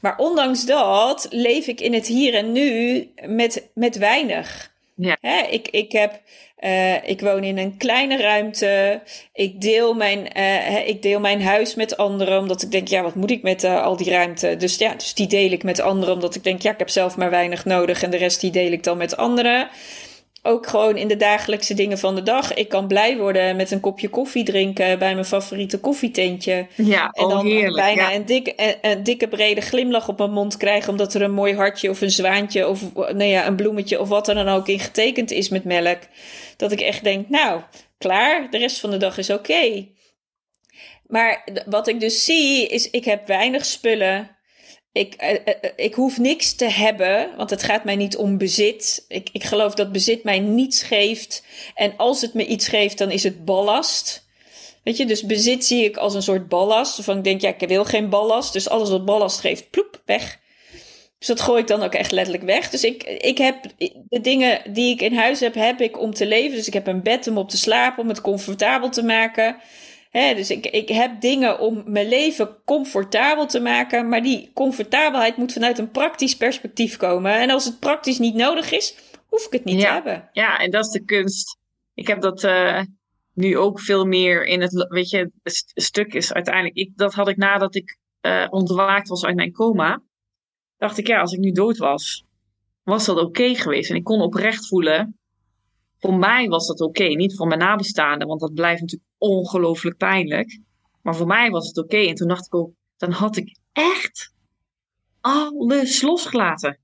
B: Maar ondanks dat leef ik in het hier en nu met, met weinig. Ja. Hè, ik, ik, heb, uh, ik woon in een kleine ruimte. Ik deel, mijn, uh, ik deel mijn huis met anderen. Omdat ik denk, ja, wat moet ik met uh, al die ruimte? Dus ja, dus die deel ik met anderen. Omdat ik denk, ja, ik heb zelf maar weinig nodig. En de rest die deel ik dan met anderen ook gewoon in de dagelijkse dingen van de dag. Ik kan blij worden met een kopje koffie drinken bij mijn favoriete koffietentje.
A: Ja,
B: en dan
A: heerlijk,
B: bijna
A: ja.
B: een, dikke, een, dikke brede glimlach op mijn mond krijgen. Omdat er een mooi hartje of een zwaantje of nou ja, een bloemetje of wat er dan ook in getekend is met melk. Dat ik echt denk, nou, klaar, de rest van de dag is oké. Maar wat ik dus zie is, ik heb weinig spullen ik, uh, uh, ik hoef niks te hebben, want het gaat mij niet om bezit. Ik, ik geloof dat bezit mij niets geeft. En als het me iets geeft, dan is het ballast. Weet je, dus bezit zie ik als een soort ballast. Van ik denk, ja, ik wil geen ballast. Dus alles wat ballast geeft, ploep, weg. Dus dat gooi ik dan ook echt letterlijk weg. Dus ik, ik heb de dingen die ik in huis heb, heb ik om te leven. Dus ik heb een bed om op te slapen, om het comfortabel te maken. Hè, dus ik, ik heb dingen om mijn leven comfortabel te maken, maar die comfortabelheid moet vanuit een praktisch perspectief komen. En als het praktisch niet nodig is, hoef ik het niet te hebben.
A: Ja, en dat is de kunst. Ik heb dat uh, nu ook veel meer in het, weet je, het stuk is uiteindelijk, ik, dat had ik nadat ik uh, ontwaakt was uit mijn coma, dacht ik, ja, als ik nu dood was, was dat oké geweest. En ik kon oprecht voelen, voor mij was dat oké, niet voor mijn nabestaanden, want dat blijft natuurlijk ongelooflijk pijnlijk. Maar voor mij was het oké. En toen dacht ik ook, dan had ik echt alles losgelaten.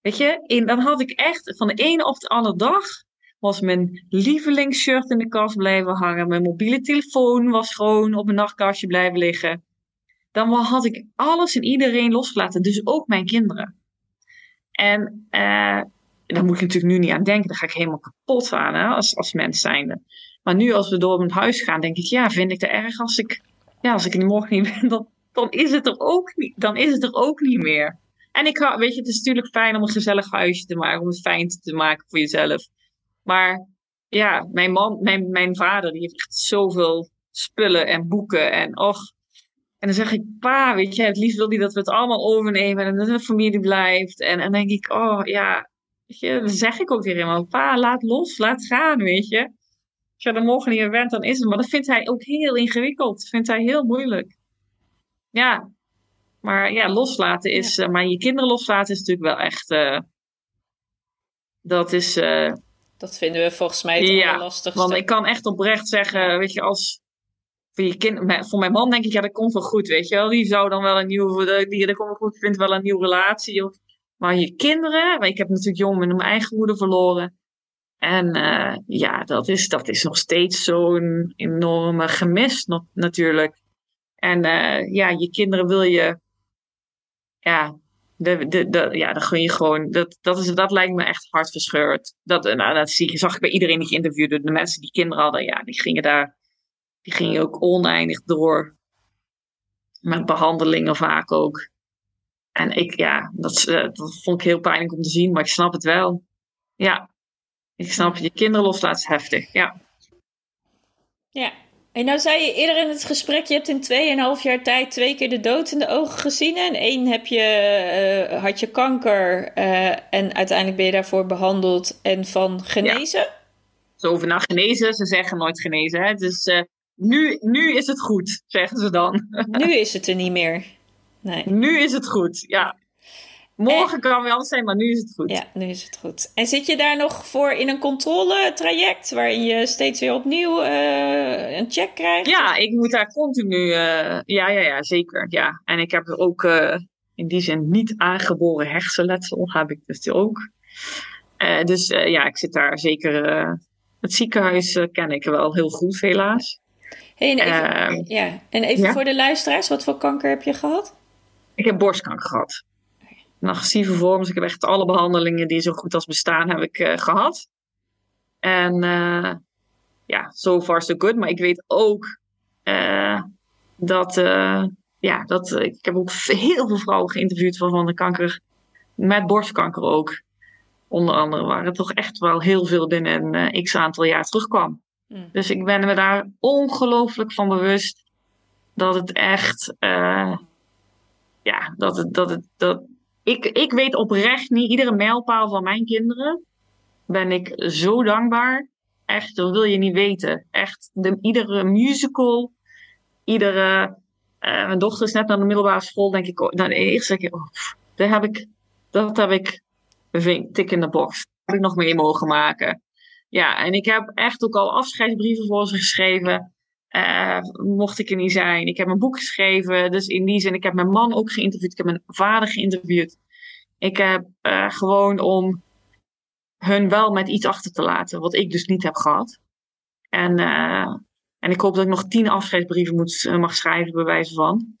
A: Weet je, in, dan had ik echt van de ene op de andere dag was mijn lievelingsshirt in de kast blijven hangen. Mijn mobiele telefoon was gewoon op mijn nachtkastje blijven liggen. Dan had ik alles en iedereen losgelaten, dus ook mijn kinderen. En uh, daar moet ik natuurlijk nu niet aan denken. Daar ga ik helemaal kapot aan hè, als, als mens zijnde. Maar nu als we door mijn huis gaan, denk ik, ja, vind ik het erg als ik, ja, als ik er morgen niet ben, dan, dan, is het er ook niet, dan is het er ook niet meer. En ik weet je, het is natuurlijk fijn om een gezellig huisje te maken, om het fijn te maken voor jezelf. Maar ja, mijn man, mijn, mijn vader, die heeft echt zoveel spullen en boeken en och. En dan zeg ik, pa, weet je, het liefst wil hij dat we het allemaal overnemen en dat de familie blijft. En dan denk ik, oh ja, weet je, dan zeg ik ook tegen hem, pa, laat los, laat gaan, weet je. Als je er morgen niet meer bent, dan is het. Maar dat vindt hij ook heel ingewikkeld. Dat vindt hij heel moeilijk. Ja, maar ja, loslaten is, uh, maar je kinderen loslaten is natuurlijk wel echt, uh, dat is... Uh,
B: dat vinden we volgens mij het ja, lastigste.
A: want ik kan echt oprecht zeggen, weet je, als voor je kind, voor mijn man denk ik, ja, dat komt wel goed, weet je wel. Die zou dan wel een nieuwe, die, dat komt wel goed, vindt wel een nieuwe relatie. Of, maar je kinderen, ik heb natuurlijk jong met mijn eigen moeder verloren. En uh, ja, dat is, dat is nog steeds zo'n enorme gemis natuurlijk. En uh, ja, je kinderen wil je ja, de, de, de, ja, dan gun je gewoon. Dat, dat, is, dat lijkt me echt hartverscheurd. Dat, nou, dat zie, zag ik bij iedereen die geïnterviewde. De mensen die kinderen hadden, ja, die gingen daar. Die gingen ook oneindig door. Met behandelingen vaak ook. En ik, ja, dat, eh, dat vond ik heel pijnlijk om te zien, maar ik snap het wel. Ja, ik snap het. Je kinderen loslaten is heftig, ja.
B: Ja, en nou zei je eerder in het gesprek, je hebt in 2,5 jaar tijd twee keer de dood in de ogen gezien. En één heb je, uh, had je kanker uh, en uiteindelijk ben je daarvoor behandeld en van genezen. Ja.
A: Zo naar genezen, ze zeggen nooit genezen. Hè? Dus uh, nu, nu is het goed, zeggen ze dan.
B: Nu is het er niet meer. Nee.
A: Nu is het goed, ja. Morgen kan wel zijn, maar nu is het goed.
B: Ja, nu is het goed. En zit je daar nog voor in een controletraject waarin je steeds weer opnieuw uh, een check krijgt?
A: Ja, ik moet daar continu. Uh, ja, ja, ja, zeker. Ja. En ik heb ook uh, in die zin niet aangeboren hersenletsel, heb ik dus ook. dus ja, ik zit daar zeker. het ziekenhuis ken ik wel heel goed, helaas.
B: Hey, en even, ehm, ja. en even ja? voor de luisteraars, wat voor kanker heb je gehad?
A: Ik heb borstkanker gehad een agressieve vorm. Dus ik heb echt alle behandelingen die zo goed als bestaan, heb ik uh, gehad. En uh, ja, so far so good. Maar ik weet ook uh, dat, ja, dat ik heb ook heel veel vrouwen geïnterviewd van, van de kanker, met borstkanker ook. Onder andere waar het toch echt wel heel veel binnen een x aantal jaar terugkwam. Mm. Dus ik ben me daar ongelooflijk van bewust dat het echt, ja, dat het, dat het, dat, ik, ik weet oprecht niet, iedere mijlpaal van mijn kinderen ben ik zo dankbaar. Echt, dat wil je niet weten. Echt, de, iedere musical, iedere. Uh, mijn dochter is net naar de middelbare school, denk ik. Nou, de eerste keer, oh, dat heb ik, dat heb ik, tik in de box. Dat heb ik nog mee mogen maken. Ja, en ik heb echt ook al afscheidsbrieven voor ze geschreven. Uh, mocht ik er niet zijn. Ik heb een boek geschreven. Dus in die zin, ik heb mijn man ook geïnterviewd. Ik heb mijn vader geïnterviewd. Ik heb uh, gewoon om hun wel met iets achter te laten, wat ik dus niet heb gehad. En, uh, en ik hoop dat ik nog tien afscheidsbrieven moet, mag schrijven, bij wijze van.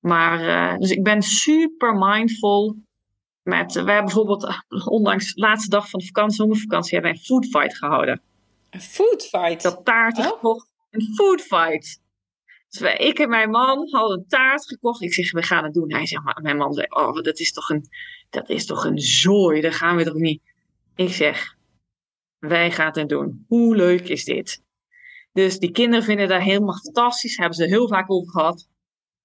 A: Maar, dus ik ben super mindful met, we hebben bijvoorbeeld, ondanks de laatste dag van de vakantie, zomervakantie, hebben wij een food fight gehouden.
B: Een food fight?
A: Dat taart oh. gekocht een food fight. Dus wij, ik en mijn man hadden een taart gekocht. Ik zeg, we gaan het doen. Hij zegt, maar mijn man zei, oh, dat is toch een, dat is toch een zooi. Dat gaan we toch niet. Ik zeg, wij gaan het doen. Hoe leuk is dit? Dus die kinderen vinden dat helemaal fantastisch. Hebben ze heel vaak over gehad.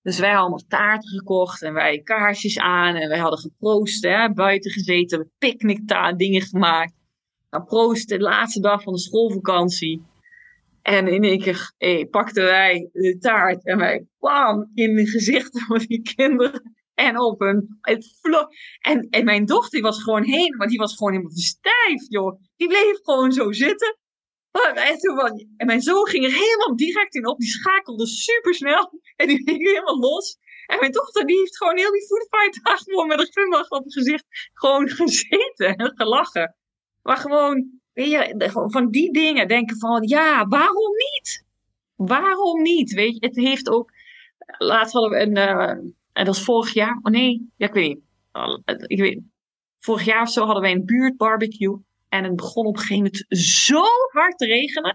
A: Dus wij hadden taarten gekocht en wij kaarsjes aan en wij hadden geproost, hè, buiten gezeten, picknicktaart dingen gemaakt. Nou, proost de laatste dag van de schoolvakantie. En in één keer hey, pakten wij de taart en wij kwam in de gezichten van die kinderen. En op een. Het en, en mijn dochter was gewoon heen, maar die was gewoon helemaal verstijfd, joh. Die bleef gewoon zo zitten. En mijn zoon ging er helemaal direct in op. Die schakelde super snel. En die ging helemaal los. En mijn dochter die heeft gewoon heel die foodfight gewoon met een glimlach op het gezicht gewoon gezeten en gelachen. Maar gewoon, weet je, van die dingen denken van, ja, waarom niet? Waarom niet? Weet je, het heeft ook, laatst hadden we een, uh, en dat is vorig jaar, oh nee, ja, ik weet niet. Ik weet, vorig jaar of zo hadden wij een buurtbarbecue. En het begon op een gegeven moment zo hard te regenen.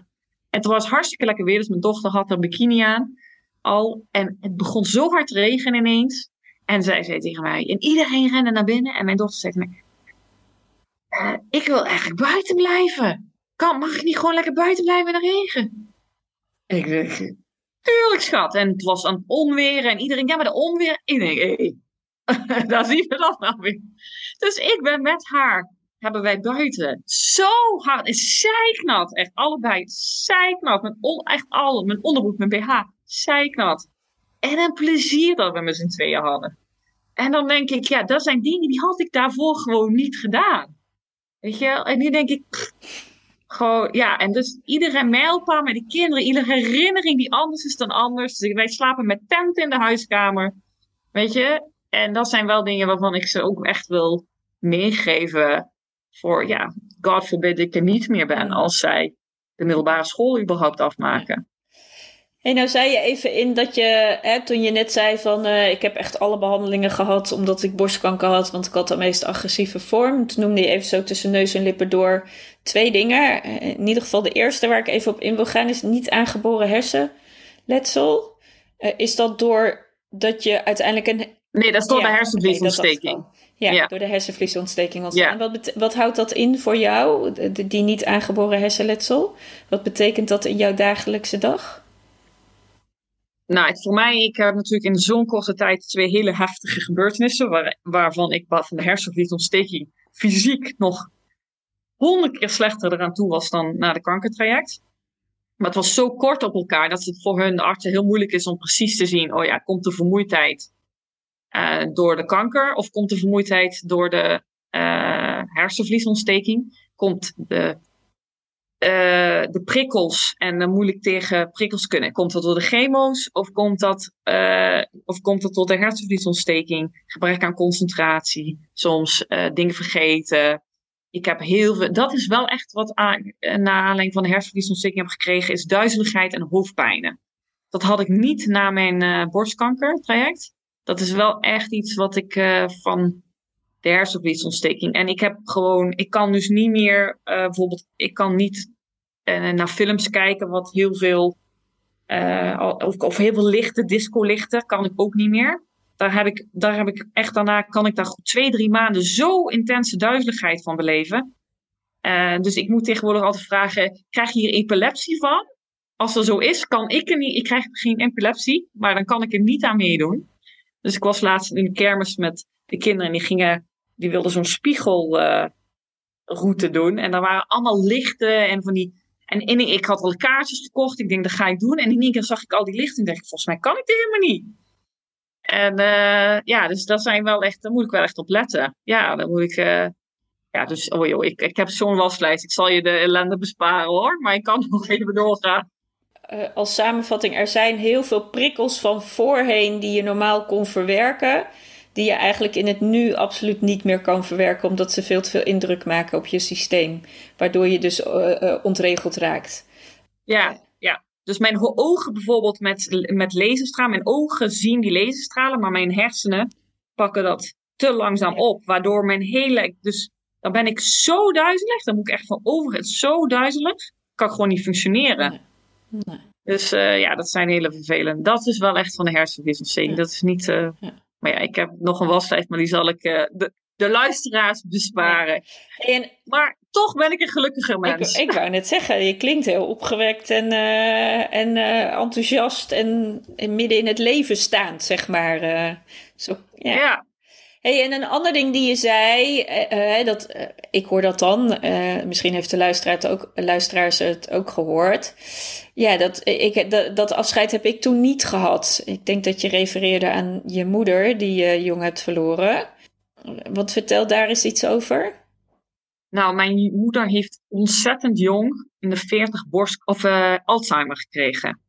A: En het was hartstikke lekker weer, dus mijn dochter had een bikini aan al. En het begon zo hard te regenen ineens. En zij zei tegen mij, en iedereen rende naar binnen. En mijn dochter zei tegen mij, uh, ik wil eigenlijk buiten blijven. Kan, mag ik niet gewoon lekker buiten blijven in de regen? Ik zeg, tuurlijk schat. En het was een onweer en iedereen, ja maar de onweer. Ik denk, hey, daar zien we dat nou weer. Dus ik ben met haar hebben wij buiten zo hard, en zijknat, echt allebei, zijknat, met on, echt alle, mijn onderbroek, mijn BH, zijknat. En een plezier dat we met z'n tweeën hadden. En dan denk ik, ja, dat zijn dingen die had ik daarvoor gewoon niet gedaan. Weet je, en nu denk ik, gewoon, ja, en dus iedere mijlpaal met die kinderen, iedere herinnering die anders is dan anders. Dus wij slapen met tent in de huiskamer, weet je. En dat zijn wel dingen waarvan ik ze ook echt wil meegeven voor, ja, God forbid ik er niet meer ben als zij de middelbare school überhaupt afmaken.
B: Hey, nou zei je even in dat je, hè, toen je net zei van uh, ik heb echt alle behandelingen gehad omdat ik borstkanker had, want ik had de meest agressieve vorm. Toen noemde je even zo tussen neus en lippen door twee dingen. Eh, in ieder geval de eerste waar ik even op in wil gaan is niet aangeboren hersenletsel. Uh, is dat door dat je uiteindelijk een...
A: Nee, dat is door de hersenvliesontsteking.
B: Ja, door de hersenvliesontsteking ontstaan. Ja. Wat, wat houdt dat in voor jou, die niet aangeboren hersenletsel? Wat betekent dat in jouw dagelijkse dag?
A: Nou, voor mij, ik heb natuurlijk in zo'n korte tijd twee hele heftige gebeurtenissen, waar, waarvan ik van de hersenvliesontsteking fysiek nog honderd keer slechter eraan toe was dan na de kankertraject. Maar het was zo kort op elkaar dat het voor hun artsen heel moeilijk is om precies te zien, oh ja, komt de vermoeidheid uh, door de kanker of komt de vermoeidheid door de uh, hersenvliesontsteking? Komt de uh, de prikkels en uh, moeilijk tegen prikkels kunnen. Komt dat door de chemo's of komt dat, uh, of komt dat door de hersenvliesontsteking? Gebrek aan concentratie, soms dingen vergeten. Ik heb heel veel, dat is wel echt wat aan, na aanleiding van de hersenvliesontsteking heb gekregen, is duizeligheid en hoofdpijnen. Dat had ik niet na mijn borstkankertraject. Dat is wel echt iets wat ik van de hersenvliesontsteking. En ik heb gewoon, ik kan dus niet meer, uh, bijvoorbeeld, ik kan niet uh, naar films kijken wat heel veel, uh, of, of heel veel lichten, disco-lichten, kan ik ook niet meer. Daar heb ik, daar heb ik echt daarna, kan ik daar twee, drie maanden zo intense duizeligheid van beleven. dus ik moet tegenwoordig altijd vragen, krijg je hier epilepsie van? Als dat zo is, kan ik er niet, ik krijg geen epilepsie, maar dan kan ik er niet aan meedoen. Dus ik was laatst in de kermis met de kinderen en die gingen die wilde zo'n spiegelroute uh, doen. En daar waren allemaal lichten en van die. En in, ik had al kaartjes gekocht. Ik denk, dat ga ik doen. En in één keer zag ik al die lichten. En dacht ik, volgens mij kan ik dit helemaal niet. En uh, ja, dus dat zijn wel echt, daar moet ik wel echt op letten. Ja, dan moet ik. Uh, ja, dus oh joh, ik, ik heb zo'n waslijst. Ik zal je de ellende besparen hoor. Maar ik kan nog even doorgaan.
B: Als samenvatting, er zijn heel veel prikkels van voorheen die je normaal kon verwerken die je eigenlijk in het nu absoluut niet meer kan verwerken, omdat ze veel te veel indruk maken op je systeem, waardoor je dus uh, uh, ontregeld raakt.
A: Ja, ja. Dus mijn ogen bijvoorbeeld met, met laserstralen, mijn ogen zien die laserstralen, maar mijn hersenen pakken dat te langzaam op, waardoor mijn hele, dus dan ben ik zo duizelig, dan moet ik echt van over het zo duizelig, kan ik gewoon niet functioneren. Nee. Nee. Dus uh, ja, dat zijn hele vervelende. Dat is wel echt van de hersenwisseling. Ja. Dat is niet. Uh, ja. Maar ja, ik heb nog een waslijst, maar die zal ik uh, de, de luisteraars besparen. En, maar toch ben ik een gelukkiger mens.
B: Ik, ik wou net zeggen, je klinkt heel opgewekt en, uh, en uh, enthousiast en, en, midden in het leven staand, zeg maar. Zo, ja.
A: ja.
B: Hey, en een ander ding die je zei, dat, ik hoor dat dan, misschien heeft de luisteraar het ook, luisteraars het ook gehoord. Ja, dat, ik, dat, afscheid heb ik toen niet gehad. Ik denk dat je refereerde aan je moeder, die je jong hebt verloren. Wat vertel daar eens iets over?
A: Nou, mijn moeder heeft ontzettend jong in de 40 borst of uh, Alzheimer gekregen.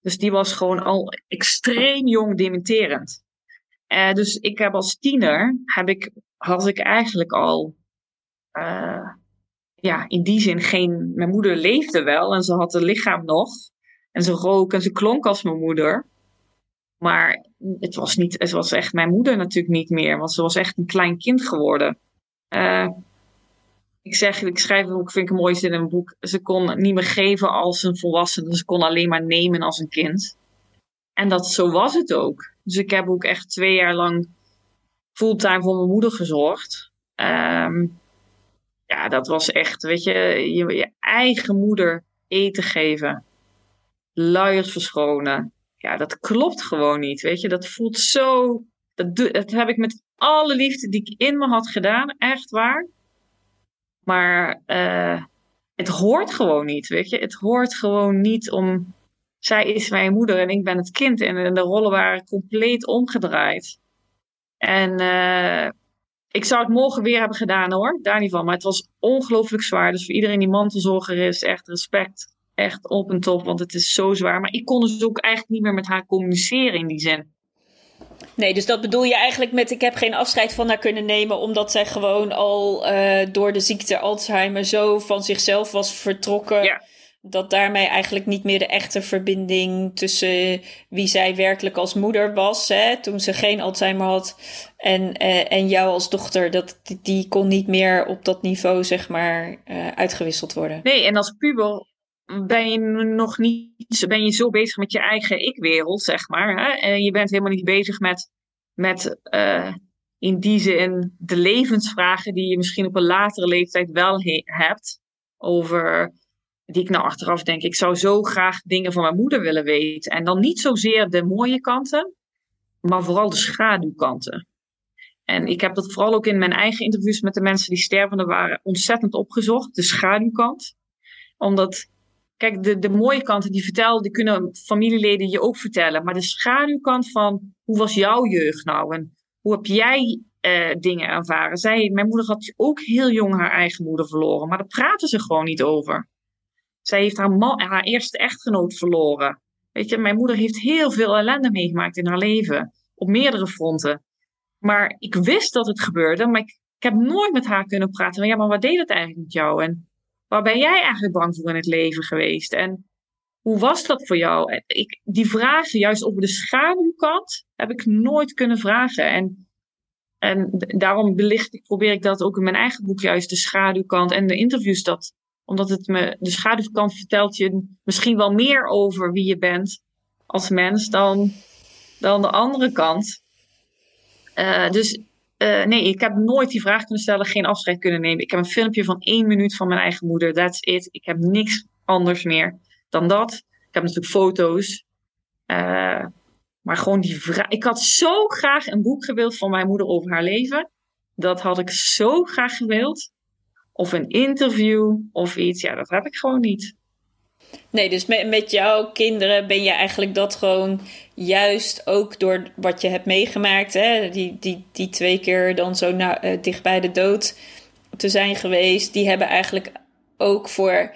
A: Dus die was gewoon al extreem jong dementerend. Uh, dus ik heb als tiener heb ik, had ik eigenlijk al uh, ja, in die zin geen. Mijn moeder leefde wel en ze had het lichaam nog. En ze rook en ze klonk als mijn moeder. Maar het was, niet, het was echt mijn moeder natuurlijk niet meer, want ze was echt een klein kind geworden. Uh, ik zeg, ik schrijf ook, vind ik een mooie zin in een boek. Ze kon niet meer geven als een volwassene, ze kon alleen maar nemen als een kind. En dat, zo was het ook. Dus ik heb ook echt twee jaar lang fulltime voor mijn moeder gezorgd. Um, ja, dat was echt, weet je, je, eigen moeder eten geven. Luiers verschonen. Ja, dat klopt gewoon niet, weet je. Dat voelt zo... Dat, dat heb ik met alle liefde die ik in me had gedaan, echt waar. Maar uh, het hoort gewoon niet, weet je. Het hoort gewoon niet om... Zij is mijn moeder en ik ben het kind. En de rollen waren compleet omgedraaid. En uh, ik zou het morgen weer hebben gedaan hoor, daar niet van. Maar het was ongelooflijk zwaar. Dus voor iedereen die mantelzorger is, echt respect. Echt op en top, want het is zo zwaar. Maar ik kon dus ook eigenlijk niet meer met haar communiceren in die zin.
B: Nee, dus dat bedoel je eigenlijk met ik heb geen afscheid van haar kunnen nemen, omdat zij gewoon al uh, door de ziekte Alzheimer zo van zichzelf was vertrokken.
A: Ja.
B: Dat daarmee eigenlijk niet meer de echte verbinding tussen wie zij werkelijk als moeder was, hè, toen ze geen Alzheimer had, en, uh, en jou als dochter, dat, die kon niet meer op dat niveau, zeg maar, uh, uitgewisseld worden.
A: Nee, en als puber ben je nog niet, ben je zo bezig met je eigen ik-wereld, zeg maar. Hè? En je bent helemaal niet bezig met, met uh, in die zin de levensvragen die je misschien op een latere leeftijd wel hebt. Over, die ik nou achteraf denk, ik zou zo graag dingen van mijn moeder willen weten. En dan niet zozeer de mooie kanten, maar vooral de schaduwkanten. En ik heb dat vooral ook in mijn eigen interviews met de mensen die stervende waren ontzettend opgezocht, de schaduwkant. Omdat Kijk, de, de mooie kanten die vertellen, die kunnen familieleden je ook vertellen. Maar de schaduwkant van hoe was jouw jeugd nou? En hoe heb jij uh, dingen ervaren? Zij, mijn moeder had ook heel jong haar eigen moeder verloren. Maar daar praten ze gewoon niet over. Zij heeft haar, eerste echtgenoot verloren. Weet je, mijn moeder heeft heel veel ellende meegemaakt in haar leven. Op meerdere fronten. Maar ik wist dat het gebeurde, maar ik, heb nooit met haar kunnen praten. Ja, maar wat deed het eigenlijk met jou? En Waar ben jij eigenlijk bang voor in het leven geweest? En hoe was dat voor jou? Ik, die vragen, juist over de schaduwkant, heb ik nooit kunnen vragen. En, en daarom belicht ik, probeer ik dat ook in mijn eigen boek, juist de schaduwkant en de interviews. Dat, omdat het me, de schaduwkant vertelt je misschien wel meer over wie je bent als mens dan, dan de andere kant. Uh, dus uh, nee, ik heb nooit die vraag kunnen stellen, geen afscheid kunnen nemen. Ik heb een filmpje van één minuut van mijn eigen moeder. That's it. Ik heb niks anders meer dan dat. Ik heb natuurlijk foto's. Uh, maar gewoon die vraag. Ik had zo graag een boek gewild van mijn moeder over haar leven. Dat had ik zo graag gewild. Of een interview of iets. Ja, dat heb ik gewoon niet.
B: Nee, dus met, met jouw kinderen ben je eigenlijk dat gewoon juist ook door wat je hebt meegemaakt, hè, die, die, die twee keer dan zo na, uh, dicht bij de dood te zijn geweest, die hebben eigenlijk ook voor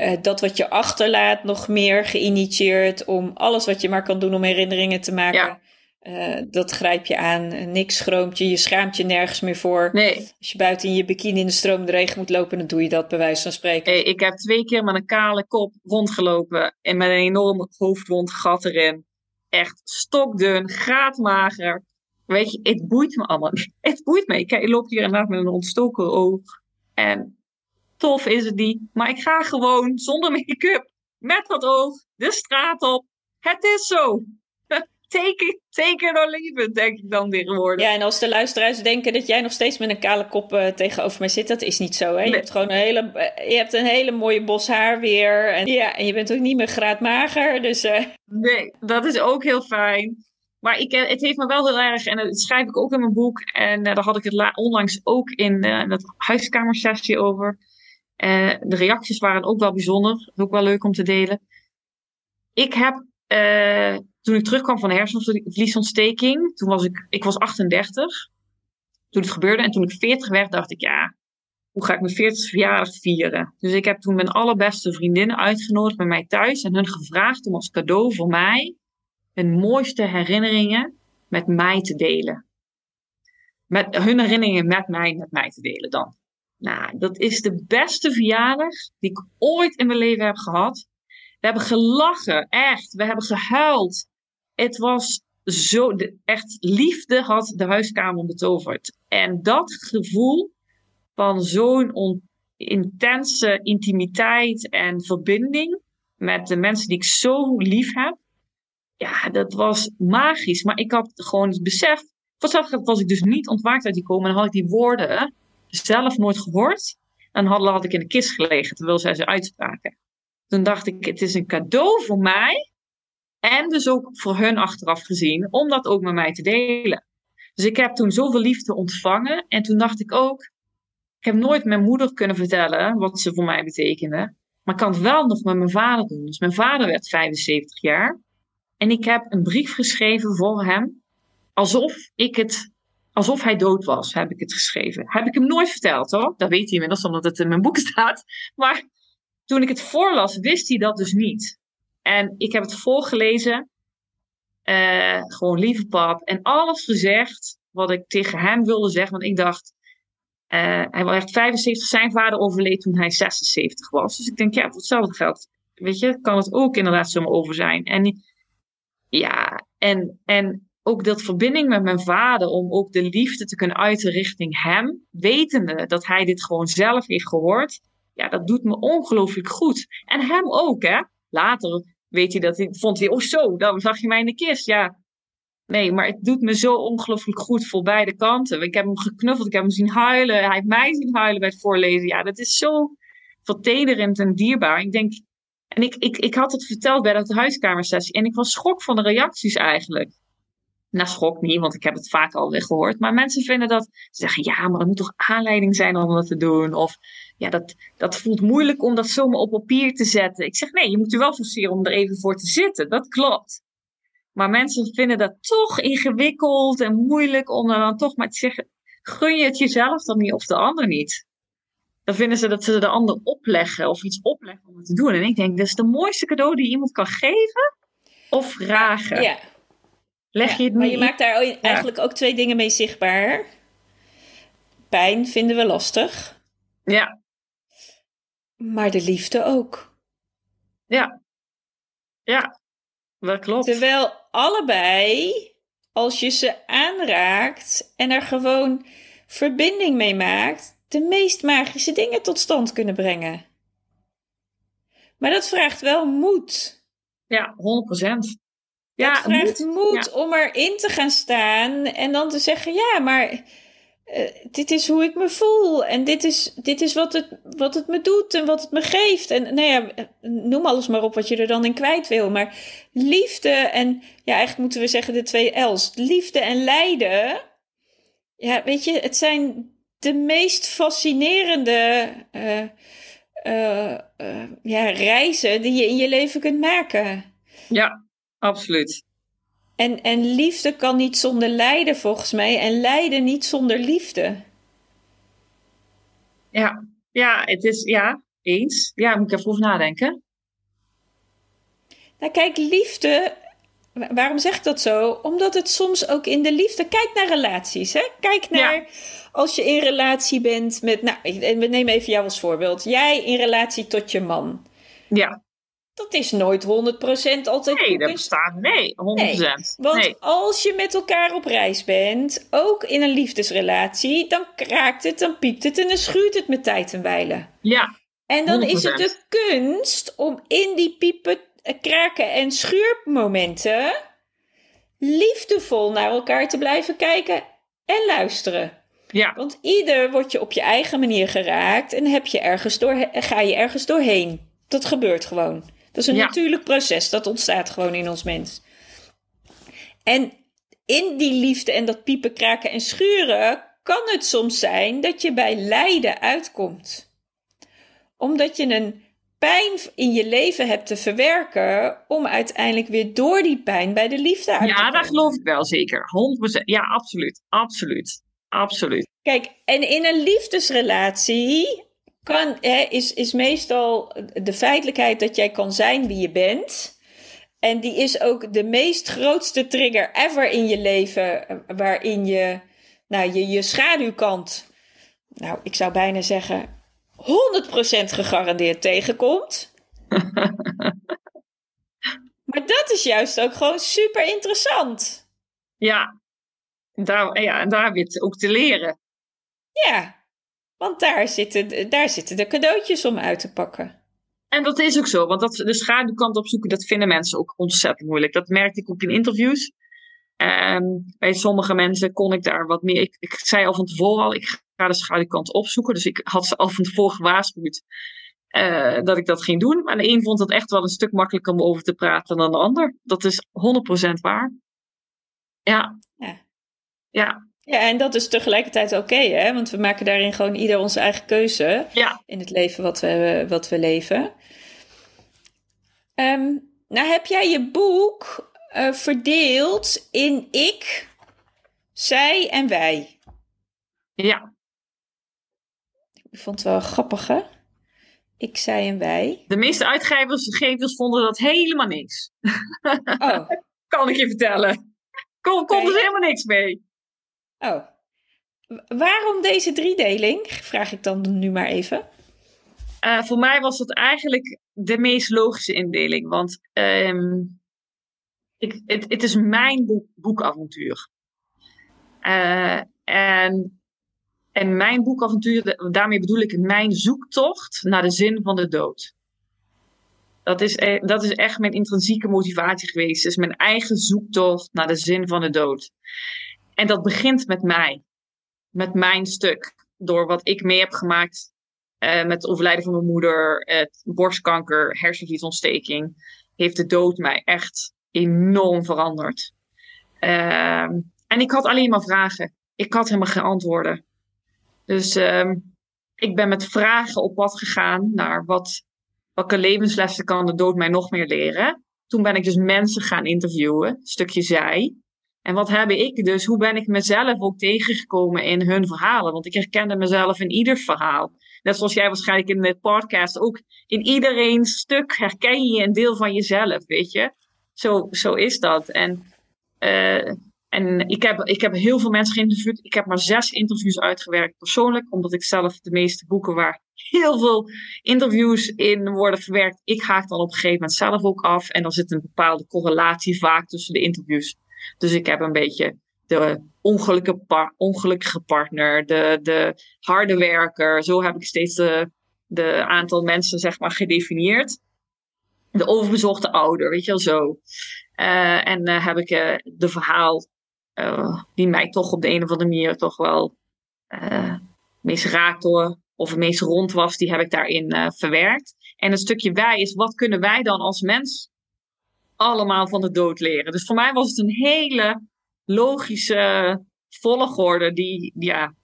B: uh, dat wat je achterlaat nog meer geïnitieerd om alles wat je maar kan doen om herinneringen te maken.
A: Ja.
B: Uh, dat grijp je aan. Niks schroomt je. Je schaamt je nergens meer voor.
A: Nee.
B: Als je buiten in je bikini in de stromende regen moet lopen, dan doe je dat bij wijze van spreken.
A: Hey, ik heb twee keer met een kale kop rondgelopen en met een enorm hoofdwond gat erin. Echt stokdun, graadmager. Weet je, het boeit me allemaal. Het boeit me. Ik, ik loop hier inderdaad met een ontstoken oog. En tof is het niet. Maar ik ga gewoon zonder make-up, met dat oog, de straat op. Het is zo. Teken, teken door leven, denk ik dan tegenwoordig.
B: Ja, en als de luisteraars denken dat jij nog steeds met een kale kop uh, tegenover mij zit, dat is niet zo. Hè? Je hebt gewoon een hele, uh, je hebt een hele mooie bos haar weer. En, ja, en je bent ook niet meer graadmager. Dus, uh...
A: Nee, dat is ook heel fijn. Maar ik, het heeft me wel heel erg, en dat schrijf ik ook in mijn boek. En daar had ik het onlangs ook in dat huiskamersessie over. de reacties waren ook wel bijzonder. Ook wel leuk om te delen. Ik heb toen ik terugkwam van de hersenvliesontsteking, toen was ik, ik was 38 toen het gebeurde. En toen ik 40 werd, dacht ik, ja, hoe ga ik mijn 40 verjaardag vieren? Dus ik heb toen mijn allerbeste vriendinnen uitgenodigd bij mij thuis en hun gevraagd om als cadeau voor mij hun mooiste herinneringen met mij te delen. Met hun herinneringen met mij, met mij te delen dan. Nou, dat is de beste verjaardag die ik ooit in mijn leven heb gehad. We hebben gelachen, echt. We hebben gehuild het was zo, echt liefde had de huiskamer betoverd. En dat gevoel van zo'n intense intimiteit en verbinding met de mensen die ik zo lief heb, ja, dat was magisch. Maar ik had gewoon het besef, vanzelf was ik dus niet ontwaakt uit die komen en had ik die woorden zelf nooit gehoord. En had, had ik in de kist gelegen terwijl zij ze uitspraken. Toen dacht ik, het is een cadeau voor mij en dus ook voor hun achteraf gezien, om dat ook met mij te delen. Dus ik heb toen zoveel liefde ontvangen. En toen dacht ik ook, ik heb nooit mijn moeder kunnen vertellen wat ze voor mij betekende. Maar ik kan het wel nog met mijn vader doen. Dus mijn vader werd 75 jaar. En ik heb een brief geschreven voor hem. Alsof ik het, alsof hij dood was, heb ik het geschreven. Heb ik hem nooit verteld hoor. Dat weet hij inmiddels, omdat het in mijn boek staat. Maar toen ik het voorlas, wist hij dat dus niet. En ik heb het voorgelezen. Uh, gewoon lieve pap. En alles gezegd wat ik tegen hem wilde zeggen. Want ik dacht, uh, hij was echt 75. Zijn vader overleed toen hij 76 was. Dus ik denk, ja, hetzelfde geld. Weet je, kan het ook inderdaad zomaar over zijn. En ja, en, en ook dat verbinding met mijn vader. Om ook de liefde te kunnen uiten richting hem. Wetende dat hij dit gewoon zelf heeft gehoord. Ja, dat doet me ongelooflijk goed. En hem ook, hè. Later weet hij dat hij, vond hij, oh zo, dan zag je mij in de kist. Ja, nee, maar het doet me zo ongelooflijk goed voor beide kanten. Ik heb hem geknuffeld, ik heb hem zien huilen. Hij heeft mij zien huilen bij het voorlezen. Ja, dat is zo vertederend en dierbaar. Ik denk, en ik, ik, ik had het verteld bij de huiskamersessie en ik was schok van de reacties eigenlijk. Nou, schok niet, want ik heb het vaak alweer gehoord. Maar mensen vinden dat, ze zeggen ja, maar er moet toch aanleiding zijn om dat te doen. Of ja, dat, dat voelt moeilijk om dat zomaar op papier te zetten. Ik zeg nee, je moet er wel forceren om er even voor te zitten. Dat klopt. Maar mensen vinden dat toch ingewikkeld en moeilijk om er dan toch maar te zeggen: gun je het jezelf dan niet of de ander niet? Dan vinden ze dat ze de ander opleggen of iets opleggen om het te doen. En ik denk, dat is de mooiste cadeau die iemand kan geven of vragen.
B: Ja. Leg je het niet maar je maakt daar eigenlijk ook twee dingen mee zichtbaar. Pijn vinden we lastig.
A: Ja
B: maar de liefde ook.
A: Ja, ja, dat klopt.
B: Terwijl allebei, als je ze aanraakt en er gewoon verbinding mee maakt, de meest magische dingen tot stand kunnen brengen. Maar dat vraagt wel moed.
A: Ja, 100%.
B: Ja, het vraagt moed, moed om erin te gaan staan en dan te zeggen: ja, maar uh, dit is hoe ik me voel. En dit is, dit is wat, het, wat het me doet en wat het me geeft. En nou ja, noem alles maar op wat je er dan in kwijt wil. Maar liefde en, ja, eigenlijk moeten we zeggen de twee L's. Liefde en lijden. Ja, weet je, het zijn de meest fascinerende uh, uh, ja, reizen die je in je leven kunt maken.
A: Ja, absoluut.
B: En, en liefde kan niet zonder lijden, volgens mij. En lijden niet zonder liefde.
A: Ja, ja het is, ja, eens. Ja, moet ik even over nadenken.
B: Nou, kijk, liefde. Waarom zeg ik dat zo? Omdat het soms ook in de liefde. Kijk naar relaties. Hè? Kijk naar als je in relatie bent met. Nou, we nemen even jou als voorbeeld. Jij in relatie tot je man.
A: Ja
B: dat is nooit 100% altijd.
A: Nee, dat bestaat. Nee, 100%. Nee,
B: want als je met elkaar op reis bent, ook in een liefdesrelatie, dan kraakt het, dan piept het en dan schuurt het met tijd en wijlen.
A: Ja.
B: En dan is het de kunst om in die piepen, kraken en schuurmomenten liefdevol naar elkaar te blijven kijken en luisteren.
A: Ja.
B: Want ieder wordt je op je eigen manier geraakt en heb je ergens door, ga je ergens doorheen. Dat gebeurt gewoon. Dat is een
A: Ja.
B: natuurlijk proces, dat ontstaat gewoon in ons mens. En in die liefde en dat piepen, kraken en schuren kan het soms zijn dat je bij lijden uitkomt. Omdat je een pijn in je leven hebt te verwerken om uiteindelijk weer door die pijn bij de liefde uit te
A: Ja,
B: komen.
A: dat geloof ik wel zeker. 100%. Ja, absoluut. Absoluut. Absoluut.
B: Kijk, en in een liefdesrelatie kan, hè, is, is meestal de feitelijkheid dat jij kan zijn wie je bent. En die is ook de meest grootste trigger ever in je leven, eh, waarin je, nou, je, je schaduwkant, nou, ik zou bijna zeggen, 100% gegarandeerd tegenkomt. maar dat is juist ook gewoon super interessant.
A: Ja. Daar, ja, en daar het ook te leren.
B: Ja, want daar zitten, daar zitten de cadeautjes om uit te pakken.
A: En dat is ook zo, want dat, de schaduwkant opzoeken, dat vinden mensen ook ontzettend moeilijk. Dat merkte ik ook in interviews. En bij sommige mensen kon ik daar wat meer. Ik, ik zei al van tevoren al, ik ga de schaduwkant opzoeken. Dus ik had ze al van tevoren gewaarschuwd eh, dat ik dat ging doen. Maar de een vond het echt wel een stuk makkelijker om over te praten dan de ander. Dat is 100% waar. Ja.
B: Ja.
A: Ja.
B: Ja, en dat is tegelijkertijd oké, hè? Want we maken daarin gewoon ieder onze eigen keuze
A: Ja.
B: in het leven wat we, wat we leven. Ehm, nou, heb jij je boek eh, verdeeld in ik, zij en wij?
A: Ja.
B: Ik vond het wel grappig, hè? Ik, zij en wij.
A: De meeste uitgevers gevers vonden dat helemaal niks.
B: Oh,
A: Kan ik je vertellen. Kon, konden
B: Oké.
A: ze helemaal niks mee.
B: Oh. Waarom deze driedeling? Vraag ik dan nu maar even.
A: Eh, voor mij was dat eigenlijk de meest logische indeling. Want ehm, ik, het, het is mijn boek, boekavontuur. Eh, en, en mijn boekavontuur, da- daarmee bedoel ik mijn zoektocht naar de zin van de dood. Dat is, e- dat is echt mijn intrinsieke motivatie geweest. Is mijn eigen zoektocht naar de zin van de dood. En dat begint met mij. Met mijn stuk. Door wat ik mee heb gemaakt eh, met het overlijden van mijn moeder, borstkanker, hersenvliesontsteking, heeft de dood mij echt enorm veranderd. Ehm, en ik had alleen maar vragen. Ik had helemaal geen antwoorden. Dus ehm, ik ben met vragen op pad gegaan naar wat, welke levenslessen kan de dood mij nog meer leren. Toen ben ik dus mensen gaan interviewen, stukje zij. En wat heb ik dus, hoe ben ik mezelf ook tegengekomen in hun verhalen? Want ik herkende mezelf in ieder verhaal. Net zoals jij waarschijnlijk in de podcast ook. In iedereen stuk herken je een deel van jezelf, weet je. Zo, zo is dat. En, eh, en ik, heb, ik heb heel veel mensen geïnterviewd. Ik heb maar zes interviews uitgewerkt persoonlijk. Omdat ik zelf de meeste boeken waar heel veel interviews in worden verwerkt. Ik haak dan op een gegeven moment zelf ook af. En er zit een bepaalde correlatie vaak tussen de interviews. Dus ik heb een beetje de ongelukkige, par- ongelukkige partner, de, de harde werker. Zo heb ik steeds de, de aantal mensen zeg maar gedefinieerd. De overbezochte ouder, weet je wel zo. Eh, en eh, heb ik eh, de verhaal die mij toch op de een of andere manier toch wel het meest raakte of het meest rond was, die heb ik daarin verwerkt. En het stukje wij is, wat kunnen wij dan als mens allemaal van de dood leren? Dus voor mij was het een hele logische volgorde die, ja,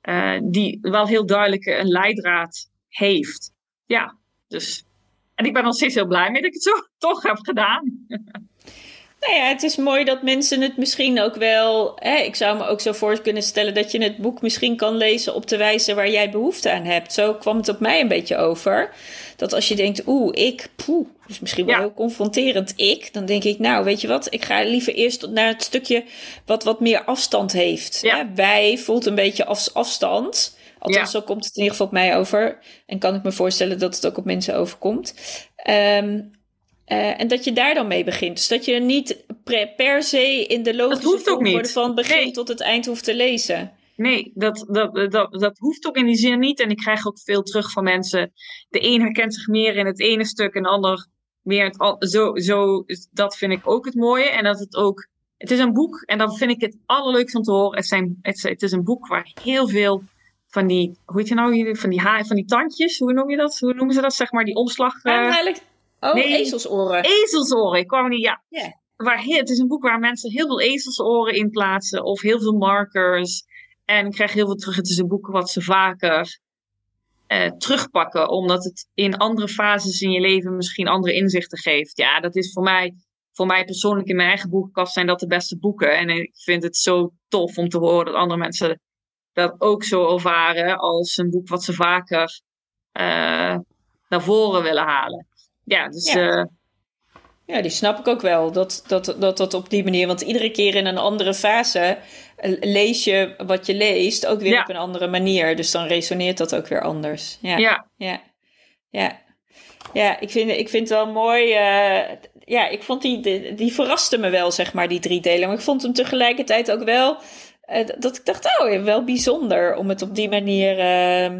A: eh, die wel heel duidelijk een leidraad heeft. Ja, dus. En ik ben nog steeds heel blij mee dat ik het zo toch heb gedaan.
B: Nou ja, het is mooi dat mensen het misschien ook wel. Hè, ik zou me ook zo voor kunnen stellen dat je het boek misschien kan lezen op de wijze waar jij behoefte aan hebt. Zo kwam het op mij een beetje over. Dat als je denkt, oeh, ik, poeh, dus misschien wel
A: Ja.
B: heel confronterend ik, dan denk ik, nou, weet je wat, ik ga liever eerst naar het stukje wat wat meer afstand heeft.
A: Ja.
B: Hè, wij voelt een beetje af, afstand. Althans,
A: Ja.
B: zo komt het in ieder geval op mij over. En kan ik me voorstellen dat het ook op mensen overkomt. Ehm, eh, en dat je daar dan mee begint. Dus dat je niet per se in de logische volgorde van begin
A: Nee.
B: tot het eind hoeft te lezen.
A: Nee, dat, dat, dat, dat hoeft ook in die zin niet. En ik krijg ook veel terug van mensen. De een herkent zich meer in het ene stuk en de ander meer het andere. Zo, zo, dat vind ik ook het mooie. En dat het ook het is een boek, en dan vind ik het allerleukste om te horen. Het, zijn, het, het is een boek waar heel veel van die, hoe heet je nou, van die, haar, van die tandjes, hoe noem je dat? Hoe noemen ze dat, zeg maar, die omslag?
B: Uh... eigenlijk, oh,
A: nee,
B: ezelsoren.
A: Ezelsoren, ik kwam niet, ja.
B: Yeah.
A: Waar, het is een boek waar mensen heel veel ezelsoren in plaatsen, of heel veel markers. En ik krijg heel veel terug. Het is een boek wat ze vaker uh, terugpakken, omdat het in andere fases in je leven misschien andere inzichten geeft. Ja, dat is voor mij, voor mij persoonlijk in mijn eigen boekenkast zijn dat de beste boeken. En ik vind het zo tof om te horen dat andere mensen dat ook zo ervaren als een boek wat ze vaker uh, naar voren willen halen. Ja, dus.
B: Ja.
A: Uh,
B: ja, die snap ik ook wel. Dat, dat, dat dat op die manier. Want iedere keer in een andere fase lees je wat je leest ook weer
A: Ja.
B: op een andere manier. Dus dan resoneert dat ook weer anders. Ja.
A: ja.
B: Ja, ja. ja ik, vind, ik vind het wel mooi. eh, ja, ik vond die, die, die verraste me wel, zeg maar, die drie delen. Maar ik vond hem tegelijkertijd ook wel. eh, dat ik dacht, oh, wel bijzonder om het op die manier. eh,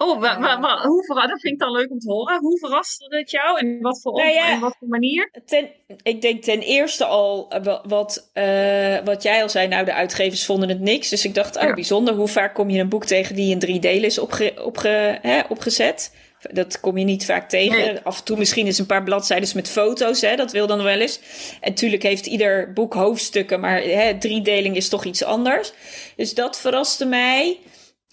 A: Oh, wa, wa- hoe verra- dat vind ik dan leuk om te horen. Hoe verraste het jou en wat voor,
B: Nou ja.
A: en wat voor manier?
B: Ten, ik denk ten eerste al eh, wa- wat, eh, wat jij al zei. Nou, de uitgevers vonden het niks. Dus ik dacht, oh,
A: Ja.
B: bijzonder. Hoe vaak kom je een boek tegen die in drie delen is opge, opge, hè, opgezet? Dat kom je niet vaak tegen.
A: Nee.
B: Af en toe misschien eens een paar bladzijden met foto's. Hè, dat wil dan wel eens. En natuurlijk heeft ieder boek hoofdstukken. Maar hè, driedeling is toch iets anders. Dus dat verraste mij.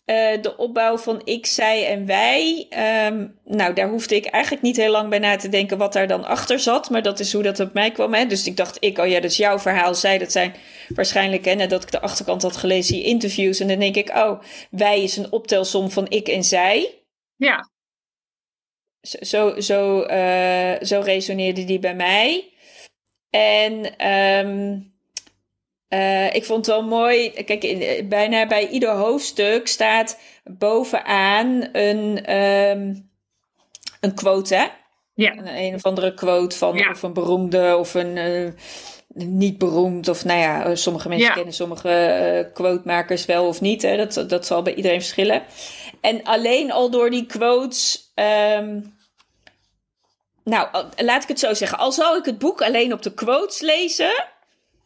B: Eh, de opbouw van ik, zij en wij. Ehm, nou, daar hoefde ik eigenlijk niet heel lang bij na te denken wat daar dan achter zat. Maar dat is hoe dat op mij kwam. Hè? Dus ik dacht, ik, oh ja, dat is jouw verhaal. Zij, dat zijn waarschijnlijk, hè, nadat ik de achterkant had gelezen, die interviews. En dan denk ik, oh, wij is een optelsom van ik en zij.
A: Ja,
B: Zo, zo, zo, eh, zo resoneerde die bij mij. En ehm, eh, ik vond het wel mooi. Kijk, in, bijna bij ieder hoofdstuk staat bovenaan een, ehm, een quote. Hè?
A: Ja.
B: Een, een of andere quote van
A: Ja.
B: of een beroemde of een eh, niet beroemd. Of nou ja, eh, sommige mensen
A: Ja.
B: kennen sommige eh quotemakers wel of niet. Hè? Dat, dat zal bij iedereen verschillen. En alleen al door die quotes. ehm, nou, laat ik het zo zeggen. Al zou ik het boek alleen op de quotes lezen,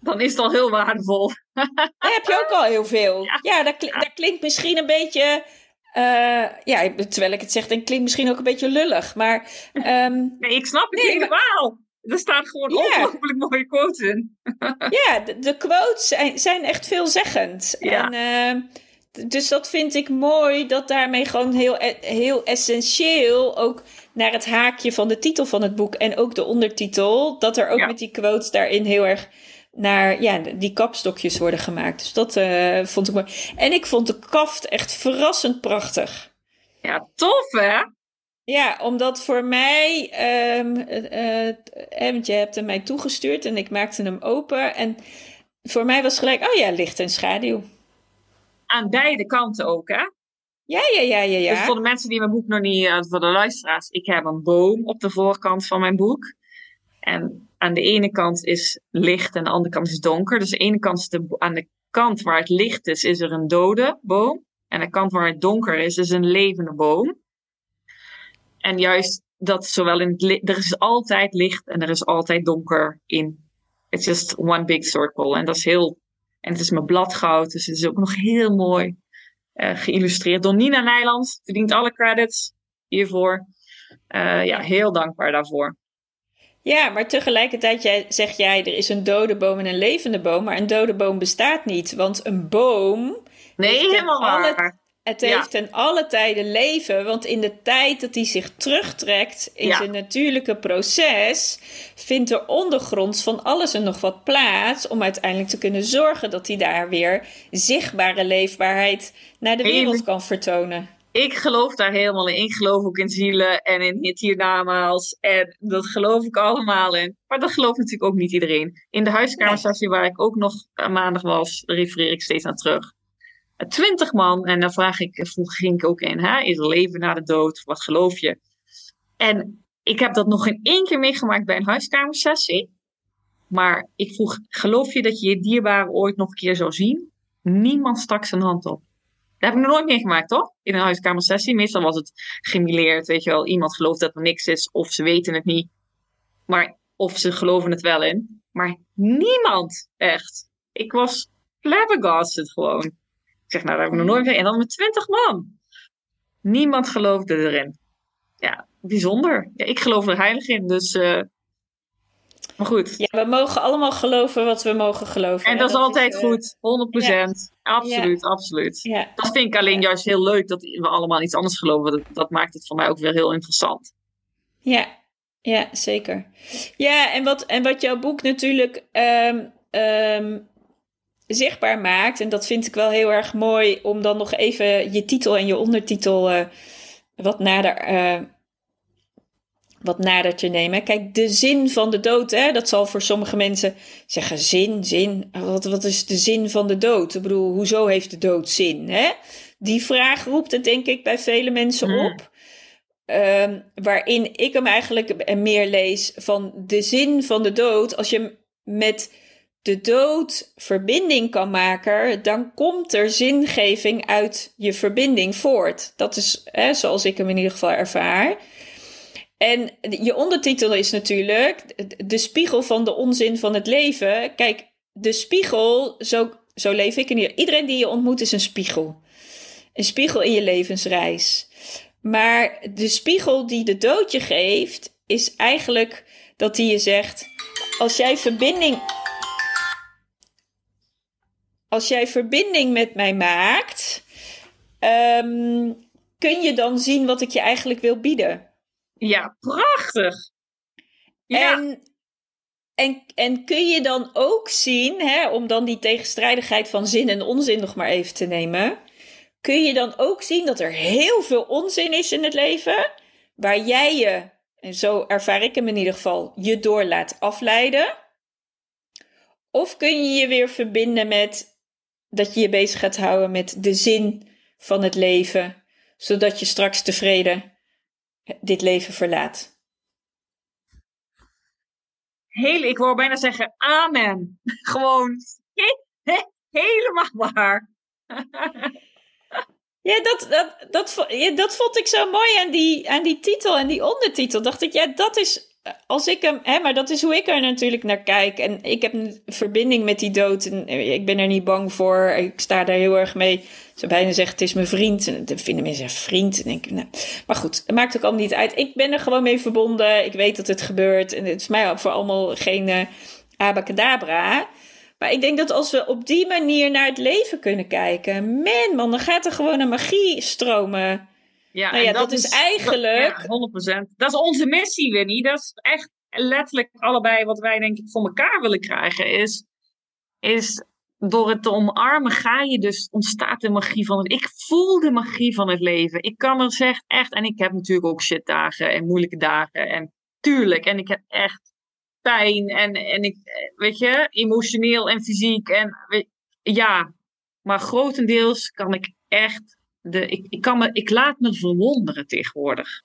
A: dan is het al heel waardevol.
B: dan heb je ook al heel veel.
A: Ja.
B: Ja, dat, kli- dat klinkt misschien een beetje. eh, ja, terwijl ik het zeg, dan klinkt misschien ook een beetje lullig. Maar ehm,
A: Nee, ik snap het
B: Nee,
A: helemaal. Er staat gewoon
B: Ja.
A: ongelooflijk mooie quotes in.
B: ja, de, de quotes zijn, zijn echt veelzeggend.
A: Ja.
B: En, ehm, dus dat vind ik mooi, dat daarmee gewoon heel, e- heel essentieel ook naar het haakje van de titel van het boek en ook de ondertitel, dat er ook
A: Ja.
B: met die quotes daarin heel erg naar ja, die kapstokjes worden gemaakt. Dus dat eh, vond ik mooi. En ik vond de kaft echt verrassend prachtig.
A: Ja, tof hè?
B: Ja, omdat voor mij, want je hebt hem mij toegestuurd en ik maakte hem open. En voor mij was gelijk, oh ja, licht en schaduw.
A: Aan beide kanten ook hè?
B: Ja, ja, ja, ja, ja.
A: Dus voor de mensen die mijn boek nog niet, voor de luisteraars, ik heb een boom op de voorkant van mijn boek. En aan de ene kant is licht en aan de andere kant is donker. Dus aan de ene kant aan de kant waar het licht is, is er een dode boom. En aan de kant waar het donker is, is een levende boom. En juist dat zowel in het er is altijd licht en er is altijd donker in. It's just one big circle. En dat is heel, en het is met bladgoud, dus het is ook nog heel mooi uh, geïllustreerd door Nina Nijland. Verdient alle credits hiervoor. Uh, ja, heel dankbaar daarvoor.
B: Ja, maar tegelijkertijd jij, zeg jij, er is een dode boom en een levende boom. Maar een dode boom bestaat niet. Want een boom...
A: Nee, helemaal
B: alle,
A: waar.
B: Het heeft ja. ten alle tijden leven. Want in de tijd dat hij zich terugtrekt in ja. zijn natuurlijke proces... vindt er ondergronds van alles en nog wat plaats... om uiteindelijk te kunnen zorgen dat hij daar weer zichtbare leefbaarheid... naar de wereld kan vertonen
A: ik geloof daar helemaal in. Ik geloof ook in zielen en in het hiernamaals. En dat geloof ik allemaal in. Maar dat gelooft natuurlijk ook niet iedereen. In de huiskamersessie waar ik ook nog maandag was, refereer ik steeds aan terug. Twintig man. En dan vraag ik, vroeg ging ik ook in, hè? is er leven na de dood? Wat geloof je? En ik heb dat nog geen één keer meegemaakt bij een huiskamersessie. Maar ik vroeg, geloof je dat je je dierbare ooit nog een keer zou zien? Niemand stak zijn hand op. Dat heb ik nog nooit meegemaakt, toch? In een huiskamersessie. Meestal was het gemileerd, weet je wel. Iemand gelooft dat er niks is of ze weten het niet. Maar of ze geloven het wel in. Maar niemand, echt. Ik was flabbergasted gewoon. Ik zeg, nou, daar heb ik nog nooit meer. En dan met twintig man. Niemand geloofde erin. Ja, bijzonder. Ja, ik geloof er heilig in, dus... Uh, maar goed.
B: Ja, we mogen allemaal geloven wat we mogen geloven.
A: En dat, is altijd uh, goed, 100%. Absoluut, absoluut. Ja. Dat vind ik alleen juist heel leuk dat we allemaal iets anders geloven. Dat, dat maakt het voor mij ook weer heel interessant.
B: Ja, ja zeker. Ja, en wat, en wat jouw boek natuurlijk um, um, zichtbaar maakt, en dat vind ik wel heel erg mooi om dan nog even je titel en je ondertitel uh, wat nader. Uh, wat nader te nemen. Kijk, de zin van de dood, hè, dat zal voor sommige mensen zeggen: zin, zin. Wat, wat is de zin van de dood? Ik bedoel, hoezo heeft de dood zin? Hè? Die vraag roept het, denk ik, bij vele mensen hmm. op. Um, waarin ik hem eigenlijk meer lees van de zin van de dood. Als je met de dood verbinding kan maken, dan komt er zingeving uit je verbinding voort. Dat is hè, zoals ik hem in ieder geval ervaar. En je ondertitel is natuurlijk de spiegel van de onzin van het leven. Kijk, de spiegel, zo, zo leef ik in hier. Iedereen die je ontmoet is een spiegel. Een spiegel in je levensreis. Maar de spiegel die de dood je geeft, is eigenlijk dat hij je zegt: als jij verbinding. Als jij verbinding met mij maakt, um, kun je dan zien wat ik je eigenlijk wil bieden.
A: Ja, prachtig.
B: En, en, en kun je dan ook zien, hè, om dan die tegenstrijdigheid van zin en onzin nog maar even te nemen, kun je dan ook zien dat er heel veel onzin is in het leven, waar jij je, en zo ervaar ik hem in ieder geval, je door laat afleiden. Of kun je je weer verbinden met dat je je bezig gaat houden met de zin van het leven, zodat je straks tevreden dit leven verlaat?
A: Heel, ik wou bijna zeggen amen. Gewoon helemaal waar.
B: Ja, dat, dat, dat, ja, dat vond ik zo mooi aan die, aan die titel en die ondertitel. Dacht ik, ja, dat is als ik hem, hè, maar dat is hoe ik er natuurlijk naar kijk. En ik heb een verbinding met die dood. En ik ben er niet bang voor. Ik sta daar heel erg mee. Ze bijna zeggen, het is mijn vriend. En dan vinden mensen vriend. En denk nou. Maar goed, het maakt ook allemaal niet uit. Ik ben er gewoon mee verbonden. Ik weet dat het gebeurt. En het is mij voor allemaal geen uh, abacadabra. Maar ik denk dat als we op die manier naar het leven kunnen kijken. Man, man, dan gaat er gewoon een magie stromen. Ja, nou ja, dat, is eigenlijk.
A: Ja, 100%. Dat is onze missie, Winnie. Dat is echt letterlijk allebei wat wij, denk ik, voor elkaar willen krijgen. Is, is door het te omarmen ga je dus, ontstaat de magie van het. Ik voel de magie van het leven. Ik kan er zeg echt, en ik heb natuurlijk ook shitdagen en moeilijke dagen. En tuurlijk, en ik heb echt pijn en, en ik, weet je, emotioneel en fysiek. En ja, maar grotendeels kan ik echt de, ik, ik, kan me, ik laat me verwonderen tegenwoordig.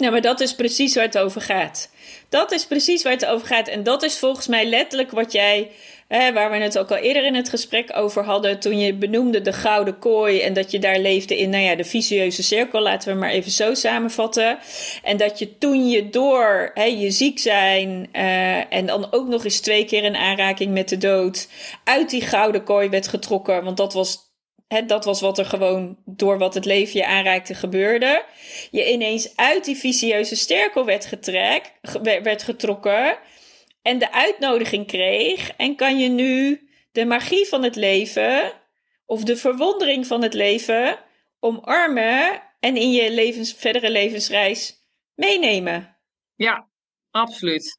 B: Ja, maar dat is precies waar het over gaat. Dat is precies waar het over gaat. En dat is volgens mij letterlijk wat jij, hè, waar we het ook al eerder in het gesprek over hadden, toen je benoemde de gouden kooi en dat je daar leefde in, nou ja, de vicieuze cirkel, laten we maar even zo samenvatten. En dat je toen je door hè, je ziek zijn uh, en dan ook nog eens twee keer in aanraking met de dood uit die gouden kooi werd getrokken, want dat was dat was wat er gewoon door wat het leven je aanraakte gebeurde. Je ineens uit die vicieuze sterkel werd, werd getrokken. En de uitnodiging kreeg. En kan je nu de magie van het leven. Of de verwondering van het leven omarmen. En in je levens, verdere levensreis meenemen.
A: Ja, absoluut.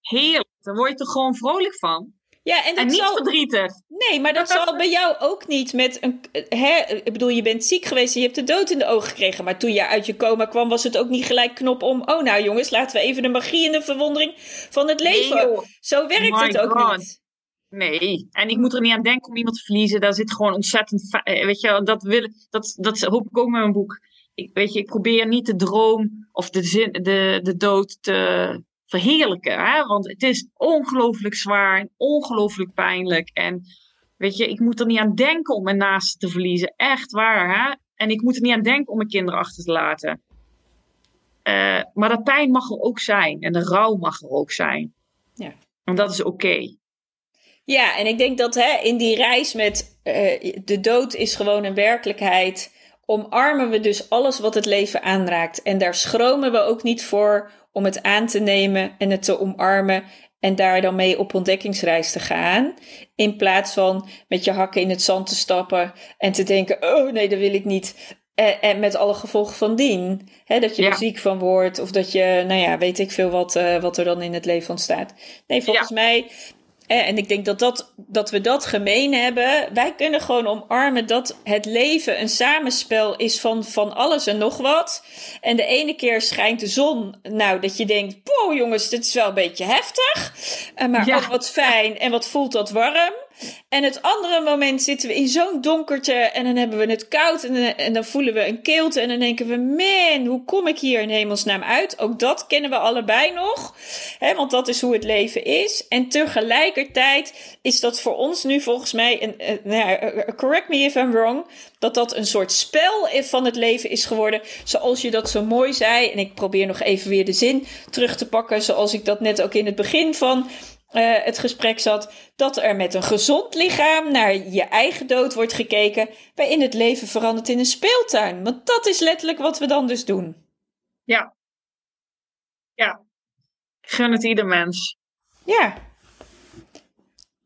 A: Heerlijk. Daar word je toch gewoon vrolijk van? Ja, en, dat niet zal... verdrietig.
B: Nee, maar dat zal bij jou ook niet met een. Hè, ik bedoel, je bent ziek geweest en je hebt de dood in de ogen gekregen. Maar toen je uit je coma kwam, was het ook niet gelijk knop om. Oh, nou jongens, laten we even de magie en de verwondering van het leven. Nee, Zo werkt het ook God. niet.
A: Nee, en ik moet er niet aan denken om iemand te verliezen. Daar zit gewoon ontzettend. Eh, weet je, dat, wil, dat, dat hoop ik ook met mijn boek. Ik, weet je, ik probeer niet de droom of de, zin, de, de dood te, verheerlijken. Hè? Want het is ongelooflijk zwaar en ongelooflijk pijnlijk. En weet je, ik moet er niet aan denken om mijn naasten te verliezen. Echt waar. Hè? En ik moet er niet aan denken om mijn kinderen achter te laten. Eh, maar de pijn mag er ook zijn en de rouw mag er ook zijn.
B: Ja.
A: En dat is oké.
B: Ja, en ik denk dat hè, in die reis met uh, de dood is gewoon een werkelijkheid. Omarmen we dus alles wat het leven aanraakt. En daar schromen we ook niet voor om het aan te nemen en het te omarmen. En daar dan mee op ontdekkingsreis te gaan. In plaats van met je hakken in het zand te stappen en te denken: oh nee, dat wil ik niet. En, en met alle gevolgen van dien. Hè, dat je ja. er ziek van wordt of dat je, nou ja, weet ik veel wat, uh, wat er dan in het leven ontstaat. Nee, volgens ja. mij en ik denk dat, dat, dat we dat gemeen hebben. Wij kunnen gewoon omarmen dat het leven een samenspel is van, van alles en nog wat. En de ene keer schijnt de zon. Nou, dat je denkt: wow, jongens, dit is wel een beetje heftig. Maar ja. ook wat fijn en wat voelt dat warm. En het andere moment zitten we in zo'n donkertje en dan hebben we het koud en, en, dan voelen we een keelte en dan denken we, man, hoe kom ik hier in hemelsnaam uit? Ook dat kennen we allebei nog, hè, want dat is hoe het leven is. En tegelijkertijd is dat voor ons nu volgens mij, een, nou correct me if I'm wrong, dat dat een soort spel van het leven is geworden, zoals je dat zo mooi zei. En ik probeer nog even weer de zin terug te pakken, zoals ik dat net ook in het begin van uh, het gesprek zat, dat er met een gezond lichaam naar je eigen dood wordt gekeken, waarin het leven verandert in een speeltuin. Want dat is letterlijk wat we dan dus doen.
A: Ja. Ja. Gun het ieder mens.
B: Ja.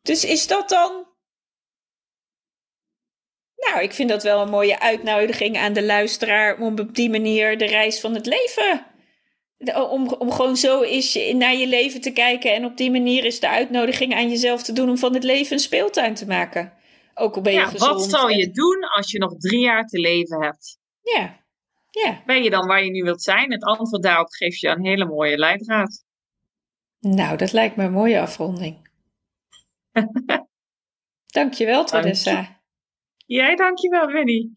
B: Dus is dat dan. Nou, ik vind dat wel een mooie uitnodiging aan de luisteraar om op die manier de reis van het leven om, om gewoon zo is naar je leven te kijken. En op die manier is de uitnodiging aan jezelf te doen om van het leven een speeltuin te maken. Ook al ben je
A: ja,
B: gezond.
A: Wat zou je doen als je nog drie jaar te leven hebt?
B: Ja. ja.
A: Ben je dan waar je nu wilt zijn? Het antwoord daarop geeft je een hele mooie leidraad.
B: Nou, dat lijkt me een mooie afronding. dankjewel, Theresa. Dank
A: je. Jij dankjewel, Winnie.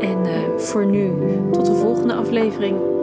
B: En uh, voor nu, tot de volgende aflevering.